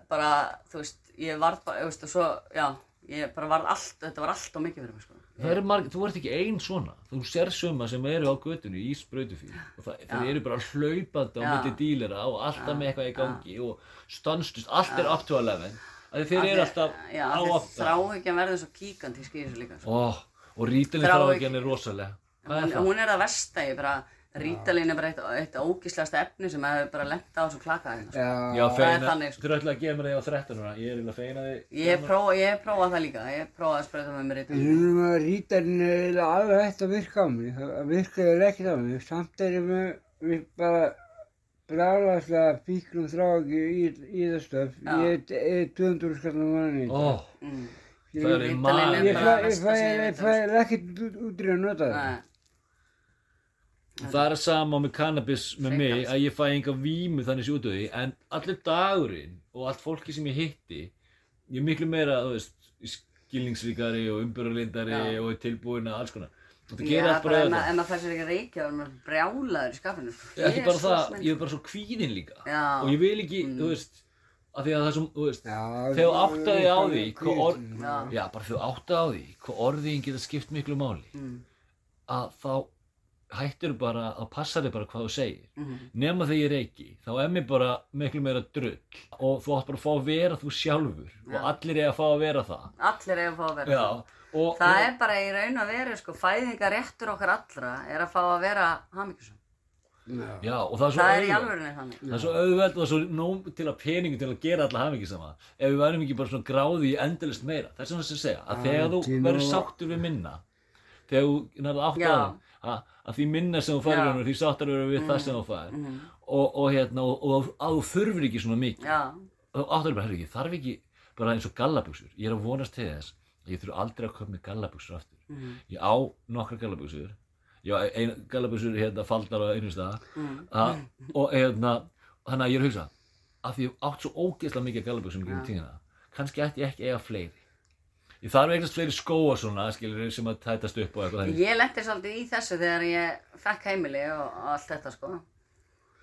bara, þú veist, ég varð bara, þú veist, og svo, já, ég bara varð allt, þetta var allt og mikið fyrir mig, sko. Það marg, þú ert ekki ein svona, þú sér suma sem eru á götunni í sprautufíl og það, þeir eru bara hlaupandi á milli dílera og alltaf með eitthvað í gangi og stanslust, allt er up to 11 að þeir eru alltaf Já, á af því aftan þráhyggjan verður svo kíkantísk í þessu líka, oh, og rítilin Þrá- þráhyggjan er rosalega Hún, það? er það versta, ég bara, rítalín er bara eitt, eitt ógíslegasta efni sem hefur bara lent á þessu klaka hérna, sko. Já, Já, það feina, þannig, sko. þú alltaf að gefa mér það á 13 ára, ég er eiginlega Ég hef prófað, ég hef prófað það líka, ég hef prófað að sprauta með mér rítalín. Að rítarinn er eiginlega alveg hægt að virka á mig, það virkaði ekkert á mig, samt er ég með, við bara bráðast fíklum þrá ekki í, í það stöf, ég er 200 skallar manni. oh, Mm. það er í Rítalín maður er Ég bara fæ, ég versta fæ, sem ég ég veit um, fæ ekkert út- út í að nota það. Það er sama með cannabis með mig að ég fæ enga vímu þannig sér út af því en allir dagurinn og allt fólki sem ég hitti ég er miklu meira, veist skilningsríkari og umbyrðarlindari og er tilbúin að alls konar og það Já, bara bara þetta ef maður fær sér ekki að reykja er maður brjálaður í skapinu. sko. ekki bara Jesus það, ég er bara svo kvíðinn líka Já. og ég vil ekki, Mm. þú veist af því að það er svo, þú veist Já, þegar áttaði á því orð, Já. bara þegar þú áttaði á því hvað orðin geta skipt miklu máli Mm. að þá hættir bara að passa þig bara hvað þú segir Mhm. nema þegar ég reyki þá er mér bara miklu meira drull og þú átt bara að fá að vera þú sjálfur Já. og allir er að fá að vera það Allir eiga að fá að vera já, og Það er bara í raun að vera, sko, fæðingaréttur okkar allra er að fá að vera hamingjusum. Já. já, og það er svo Það er í auðvelt. alvörinni þannig. það er svo auðveld og svo nóg til að peningu til að gera alla hafingisama ef við værum ekki bara svona gráði í endalist meira það er svona þess að segja, að þegar þú verður og- sáttur við minna þegar þú nærða átt að að, því minna sem þú Já. honum, því sáttar verður við það sem þú færir Mhm. og, og hérna, og, og að þú þurfir ekki svona mikið. Þá áttur bara, herru, ég þarf ekki bara eins og gallabuxur, ég er að vonast til þess að ég þurf aldrei að köpa mig gallabuxur aftur. Mhm. ég á nokkra gallabuxur. Ég á ein, gallabuxur hérna faldar á einu stað. Mm. og hérna þannig að ég er að hugsa að því ég átt svo ógeðslega mikið tíðina kannski ætti ég ekki eiga fleiri ég þarf eignast fleiri skóa svona skilur sem að tætast upp og eitthvað ég lendi svolítið í þessu þegar ég fekk heimili og, allt þetta, sko.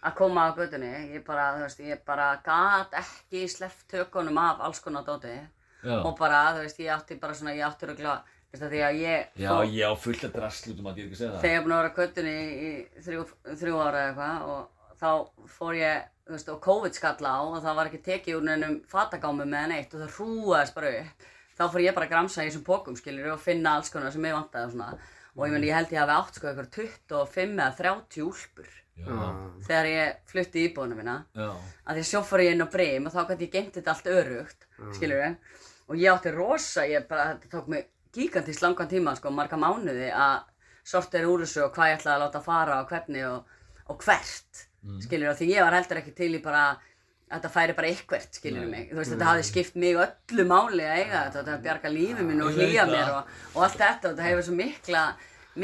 Að koma á gödunni, ég bara, þú veist, ég bara gat ekki sleppt tökunum af alls konar dóti. já, Og bara, þú veist, ég átti bara svona, ég átti röglega, þú veist, því að ég já, fór- ég á fullt að drastlutum að ég ekki segja það. Þegar ég búin að vera á göttunni í þrjú, þrjú ára eða eitthvað og þá fór ég, þú veist, og COVID skalla á og það var ekki tekið úr neinum fatagámum með neitt og það hrúaðist bara upp þá fór ég bara að gramsa í þessum pókum, skiljur og finna alls konar sem ég vantaði og svona. Og ég meni, ég held ég hafi átt sko eitthvað 25 eða 30 úlpur já, þegar ég flutti í mína. Já, að því að svo fór ég inn á breym og þá gæti ég geimt þetta allt örugt, skilur og ég átti rosa, ég bara, þetta tók mig gigantist langan tíma, sko, marga mánuði að sortera úr þessu og hvað ég ætlaði að láta fara og hvernig og, og hvert, mm. skilur því ég var heldur ekki til í bara þetta færi bara ykkvert, skilur mig, þú veist, þetta hafði skipt mig öllu máli að eiga þetta, þetta bjarga lífi mínu og Ég hlýja það. mér og, og allt þetta og þetta hefur svo mikla,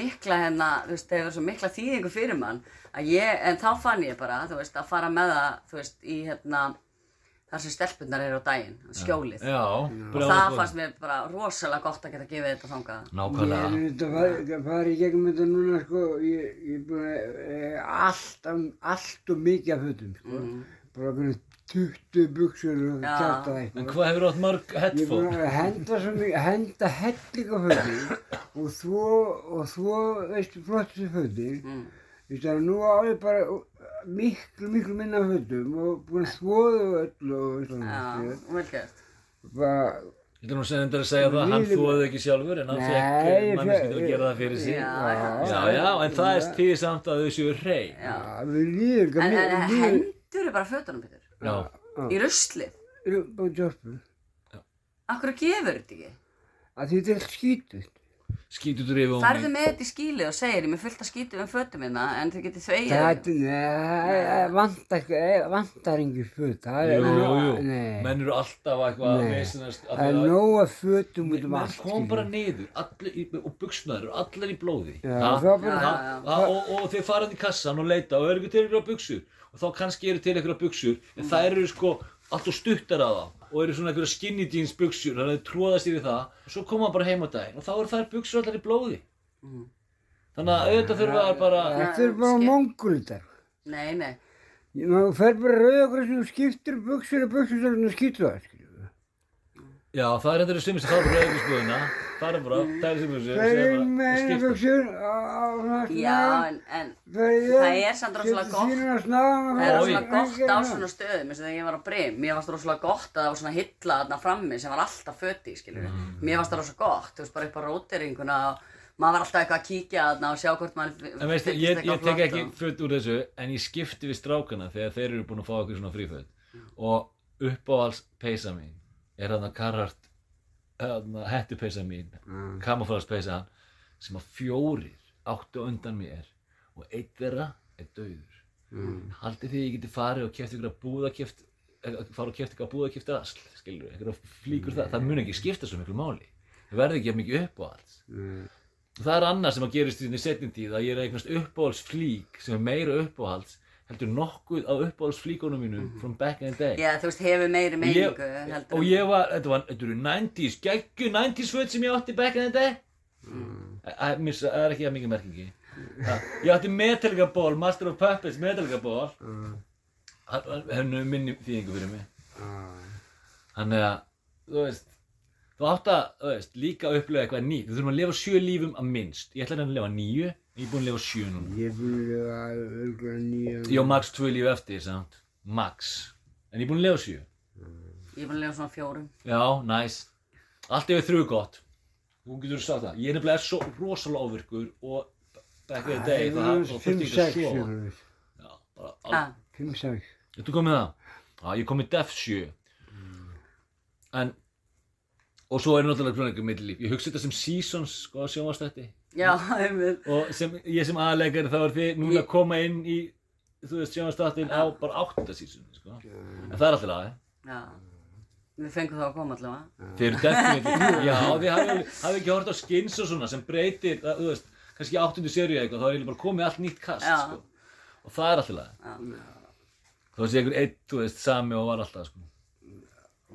mikla hérna, þú veist, þetta hefur svo mikla þýðingu fyrir mann að ég, en þá fann ég bara, þú veist, að fara með það, þú veist, í hérna, þar sem stelpunar eru á daginn, skjólið. Já, Og brjálæðislega það fannst mér bara rosalega gott að geta gefið þetta þangað. Ég er Nákvæmlega. þetta farið fari í gegnum þetta núna sko, ég, ég er búin að e, allt, allt og mikið af fötum sko. Bara okkur 20 buksur og Já. kjarta En eitthvað. hvað hefur átt mörg Ég er búin að henda svo mikið, henda helling á fötin og þvo, og þvo, veistu, flottu fötin. Mm. Þú veist að nú á ég bara miklu, miklu minna af fötum og búin að þvoðu öll og svona. Já, skilur. vel gert. Bara, Ég ætlum að segja þetta að segja það, hann Lífið- þóði ekki sjálfur en hann fekk ég manneski til að gera það fyrir sig. Já, já. Já, en það er því samt að þau séu hrein. Já. við líðum, En, en líðum, hendur bara fötunum, Petur? Já, Í á jörpu. Akkur gefur þetta ekki? Að því þetta er allt skítið. skítur drifum Færðu með þetta í skíli og segir ég með fullt að skítu um fötum minna en þið getið vantar, vantar engi föt. Það Jú, er jú, nóg- jú, Nei, menn eru alltaf eitthvað að það er því að- nóg að fötum út um kom bara niður og buksnaður eru allir í blóði. Það og, og þeir farað í kassan og leita og eru ekki til einhverja buksur og þá kannski eru til einhverja buksur en þær eru sko alltaf stuttar að það og eru svona einhverja skinny jeans buksur þannig að þeir tróða sér í það og svo koma hann bara heim á daginn og þá eru þær buksur allar í blóði Mhm. þannig að auðvitað þurfa bara Þetta er bara skil- mongolitar. Nei, nei. Þú fer bara rauðagrössu og skiptir buksur og buksur og skýtur það. Já það er bara auðvitsbúðina fara bara, það er sem buksur Það er bara, með og eina skipta. buksur á svona Já, en, en Það það er samt rosalega gott. Það er rosalega gott á svona stöðum eins og þegar ég var á Brim. Mér fannst það rosalega gott að það var svona hilla þarna frammi sem var alltaf föti, skiljur Mm. Mér fannst það rosalega gott, þú veist, bara upp á rótiringuna og maður var alltaf eitthvað að kíkja þarna og sjá hvort maður En fyllist ég, ég tek ekki föt úr þessu en ég skipti við strákana þegar þeir eru búin að fá okkur svona fríföt. Og uppáhalds peysa mín er þarna Carhartt þarna hettupeysa mín mm. kamaflaspeysa sem að fjórir áttu á undan mér og einn þeirra er dauður mm. haldið því ég geti farið og keft ykkur að búða keft fara og keft ykkur að búða keft asl skilur, ykkur að flíkur það það mun ekki skipta svo miklu máli það verði ekki jafn mikið uppáhalds Og það er annað sem að gerist í setjum tíð að ég er eignast uppáhaldsflík sem er meira uppáhalds heldur nokkuð af uppáhaldsflíkunum mínum from back in the day. Já, þú veist, hefur meiri meiningu og ég var, þetta var, þetta eru 90s, geggu 90s föt sem ég átti back in the day. Mm. það er ekki að mikið merkingi ég átti Metallica Ball, Master of Puppets Metallica Ball. Það hennu minni þýðingu fyrir mig. Þannig að, þú veist þú átt að, þú veist, líka að upplega eitthvað nýtt. Við þurfum að lifa sjö lífum að minnst. Ég ætla að lifa níu, ég er búinn að lifa sjö núna. Ég er búin að lifa örgulega nýja. ég á max tvö líf eftir, samt. Max, en ég er búinn að lifa sjö. Ég er búin að lifa svona fjórum. Já, næs allt yfir þrjú gott. Þú getur sagt það, ég er nefnilega svo rosalega ofirkur og back in the day þá þá þurfti Fimm, ég ekki að jöfnir. já, bara, ah, al- Fimm, sex. Þú komið það? Já, ég kom í Def 7 En Og svo er náttúrulega svona eitthvað millilíf Ég hugsa þetta sem seasons, sko, sjónvastætti Já, einmitt. Og sem, ég sem aðleikari þá er þið núna að koma inn í Þú veist, sjónvastættin á bara átta season, sko. En það er alltaf lag, Já. Við fengum þá að koma allavega. Þið eru definitely Já, þið hafið hafi ekki hort á skins og svona sem breytir, það, þú veist, kannski áttundu seríu eitthvað, þá er ég bara komið allt nýtt kast, Já. sko. Og það er alltaf lag Þá sé einhver einn, þú veist, sami og var alltaf, sko.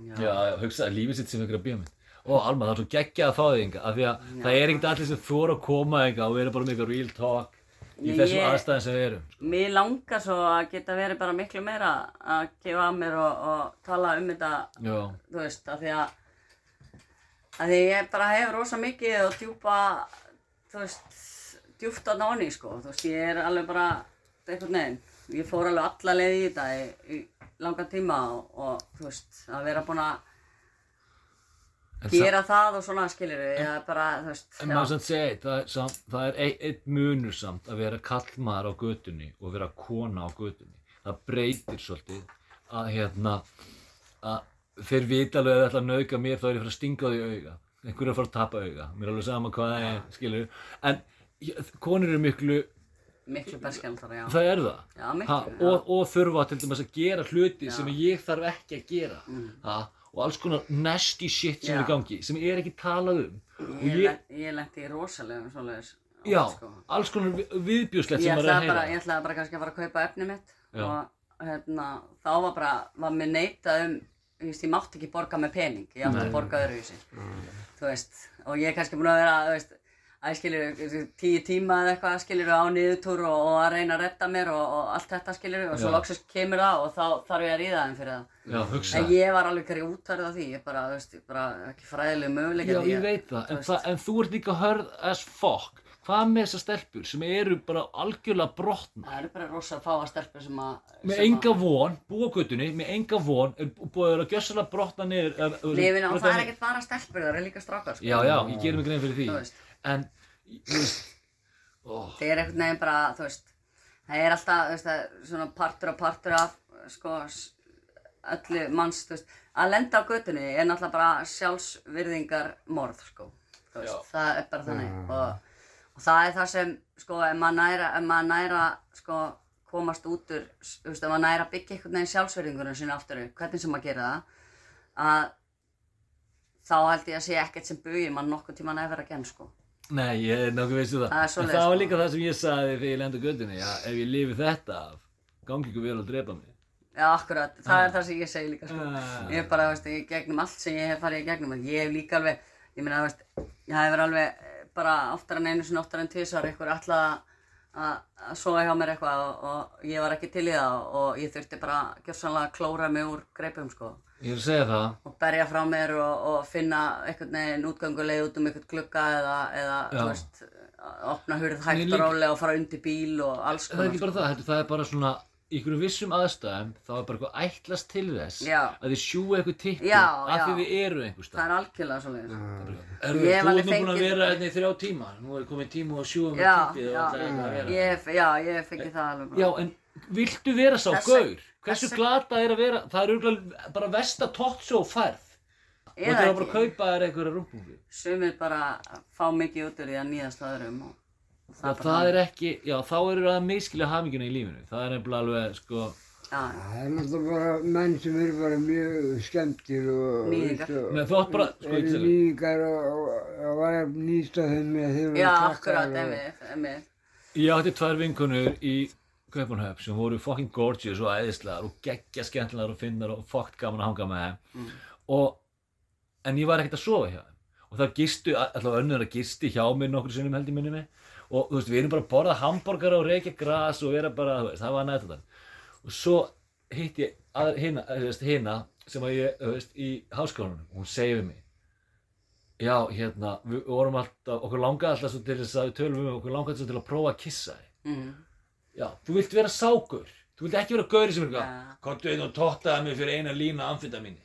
Já, Já, já, hugsaði lífið sitt sem einhverja bíómynd Ó, Alma, það er svo geggjað að fá þig enga af því að það er ekkert allir sem þóra að koma enga og vera bara með eitthvað real talk í þessum aðstæðum sem við erum sko. Mér langar svo að geta verið bara miklu meira að gefa að mér og, og tala um þetta, Já, þú veist, af því að að því ég bara hef rosa mikið og djúpa, þú veist, djúpt á náni, sko, þú veist, ég er alveg bara, einhvern veginn, ég fór alveg alla leið í þetta í, í langan tíma og, og, þú veist, að vera búin að gera það og svona, skiljur við, er bara, veist, en maður samt segja, það er, samt, það er ein, einn munur samt að vera kallmaður á götunni og vera kona á götunni. Það breytir svolítið að hérna að þeir vita alveg að það ætla að nauðga mér þá er ég að fara að stinga því auga. Einhver er að fara að tapa auga, mér er alveg sama hvað það er skilur, en ég- konur eru miklu miklu berskjaldara, já. það er það? Já, miklu, ha, já. og, og þurfa til dæmis að gera hluti sem ég þarf ekki að gera. Mm. ha, og alls konar nasty shit sem Já. er í gangi sem er ekki talað um og Ég, ég, ég, ég lendi í rosalegum svoleiðis. já, sko. alls konar vi- viðbjóðslegt Ég sem maður er ætlaði að bara, heyra ég ætlaði bara kannski að fara að kaupa efni mitt Já. og hérna, þá var bara, var mér neitað um, ég veist, ég mátti ekki borga með pening, ég átti að borga öðruvísi, þú veist, og ég er kannski búin að vera, þú veist, að skilur tíu tíma eða eitthvað skilur á niðurtúr og, og að reyna að redda mér og, og allt þetta skilur og svo loksist kemur það og þá þarf ég að ríða þeim fyrir það. Já, hugsa. En ég var alveg hverju útverð af því, ég bara, þú veist, bara ekki fræðileg möguleika Já, ég veit það, en, það, en þú ert líka hörð as fuck. Hvað með þessar stelpur sem eru bara algjörlega brotna? Það eru bara rosa fáa stelpur sem að... Með sem enga von, búa á göttunni, með enga von, er búið að gjössalega brotna niður. Lífin brotna það er ekkert bara stelpur, það eru líka strákar, sko. Já, já, ég gerir mig grein fyrir því. En, ó, Það er einhvern veginn bara, veist, það er alltaf, veist, það svona partur og partur af, sko, öllu manns, veist, að lenda á götunni er náttúrulega bara sjálfsvirðingar morð, sko, það er bara þannig. Og, og það er það sem, sko, ef maður næra, ef maður næra, sko, komast út úr, ef maður næra byggja einhvern veginn sjálfsvirðingunum sinni aftur hvernig sem maður gera það, að þá held ég að sé ekkert sem bugir mann nokkuð tíma nefnir að genn, sko. Nei, ég er nokkuð veistu það. Það er það sko. líka það sem ég sagði þegar ég lendi á göttunni, já, ef ég lifi þetta af, gangi ykkur vel að drepa mig. Já, akkurat, það er það sem ég segi líka sko. Ah. Ég hef bara, veist, í gegnum allt sem ég hef farið í gegnum ég hef líka alveg, ég meina, veist ég hef verið alveg eh, bara oftar en einu sinni, oftar en tvisar eitthvað alltaf að sofa hjá mér eitthvað og, og ég var ekki til í það og ég þurfti bara að Ég er að segja það, og berja frá mér og, og finna einhvern veginn útgönguleið út um einhvern glugga eða, eða þú veist, að opna hurð hægt líka- og rólega og fara undir bíl og alls það er ekki bara það, heldur, það er bara svona, í einhverjum vissum aðstæðum, þá er bara eitthvað ætlast til þess Já. að þið sjúa eitthvað tippi Já, af því þið eru einhver Það stað. er algjörlega alveg ert nú búin að fengið- vera hérna í þrjá tíma, nú er komið tíma að sjúa með Já, tippið og allir eitthvað að vera. já, ég hef fengið það alveg. Já, en viltu vera sá gaur? Hversu þess- glata er að vera, það er bara versta talkshow færð. Og Eða það er bara að kaupa þér einhverja rúmbúfi. Sumir bara fá mikið út úr því að nýðast að öðrum og og Já, það er ekki, já, þá eru það að miskilja haminguna í lífinu. Það er nefnilega alveg, sko, Já, Það er náttúrulega bara menn sem eru bara mjög skemmtir og... Nýðingar. veist, og- Nei, þú átt bara, sko, og, var að nýsta þeim með þeir já akkurat, emið, emið. Ég átti tvær vinkonur í Kaupanhöf sem voru fucking gorgeous og æðislegar og geggja skemmtilegar og finnar og fuckt gaman að hanga með þeim. Og en ég var ekkert að sofa hjá þeim. Og það gistu, alltaf önnur að gisti hjá mér nokkur sinnum held ég minni mig. Og þú veist, við erum bara að borða hambúrgara og reykja gras og vera bara, þú veist, það var nætt þetta og svo hitt ég hina, þú veist, hina sem að ég, þú veist, í háskólanum. Og hún segir við mig já, hérna, við vorum alltaf, okkur langaði alltaf svo til þess að við tölum um okkur langaði svo til að prófa að kissa þig. Mm. Já, þú vilt vera sákur Þú vilt ekki vera gauri sem er eitthvað Ja. Komdu einn og tottaði mig fyrir eina lína amfetamíni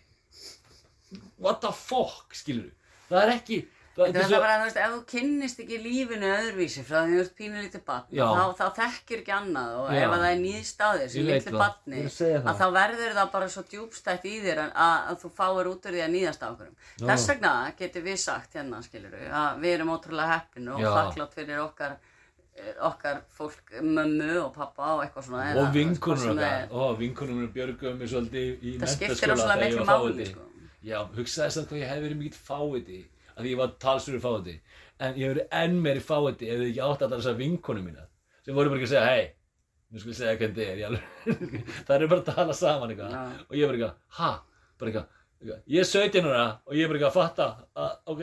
What the fuck, skilur Það er ekki það, Það er það bara, þú veist, ef þú kynnist ekki lífinu öðruvísi frá því þú ert pínulítið barn, Já. þá, þá þekkir ekki annað og Já. ef að það er nýðst á þér sem það. barni, að þá verður það bara svo djúbstætt í þér að, að þú fáir út úr því að nýðast á okkur. Þess vegna getur við sagt hérna, skilur við, að við erum ótrúlega heppin og þakklátt fyrir okkar okkar fólk, mömmu og pappa og eitthvað svona Og það okkar er. Mér björguðu mig svolítið í það skiptir þegar ég miklu máli sko. Já, hugsaði að hvað ég hef verið mikill fáiði að því ég var talsverður fáiði en ég hef verið enn meiri fáiði ef þið ekki átt allar þessar vinkonur mínar sem voru bara ekki að segja, hei nú skal ég segja hvernig þið er ég það eru bara að tala saman eitthvað Já. og ég er bara eitthvað, ha, bara eitthvað ég er 17 ára og ég er bara eitthvað að fatta að, ok,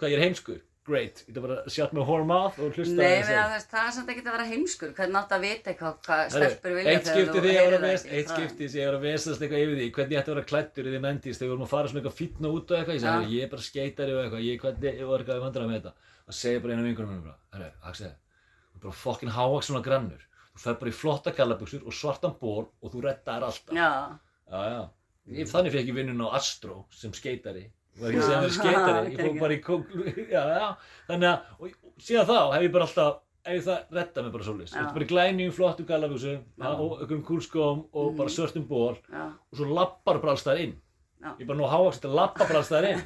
hvað ég er heimskur great, ég er bara my whore mouth og hlusta Nei, að, það er samt ekki að vera heimskur. Hvernig átt að vita eitthvað hvað stelpur vilja Eitt skipti þegar ég var að vest, eitt skipti þegar ég var að vestast eitthvað yfir því hvernig ég ætti að vera klættur í því nendist þegar við vorum að fara svona eitthvað fítna út og eitthvað ég sagði, ég er bara skeitari og eitthvað, ég, hvernig, ég var eitthvað að vandra með þetta. Og segi bara einu vingunum mér bara, herru, Axel þú er bara fokkin hávaks svona grannur. Þú fer bara í flotta gallabuxur og svartan ból og þú reddar alltaf. Já, já, já. Þannig fekk ég vinnun á Astro sem skeitari var ekki að segja að vera skeitari ég fór bara í kók já, já. þannig að, og, síðan þá hef ég bara alltaf ef ég það redda mig bara svolítið Já. Þetta bara í glænjum flottum gallabuxum og einhverjum kúlskóm og bara svörtum ból og svo lappar bara alls þar inn. Ég er bara nú hávaks að lappa bara alls þar inn.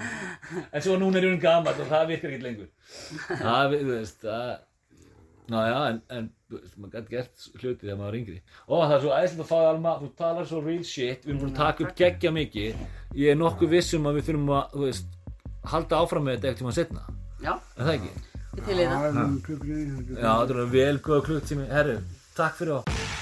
En svo núna er hún gammal og það virkar ekki lengur. Það, þú veist, það Ná já, en, en þú veist, maður gæti gert hluti þegar maður var yngri. Ó, það er svo æðislega að fá það alma, þú talar svo real shit, við erum búin að taka upp geggja mikið. Ég er nokkuð viss um að við þurfum að, þú veist, halda áfram með þetta ekkert tíma setna. já, Er það ekki? ég til í það Það er um klukkutími. Já, þetta er vel góða klukktími. Herru, takk fyrir okkur.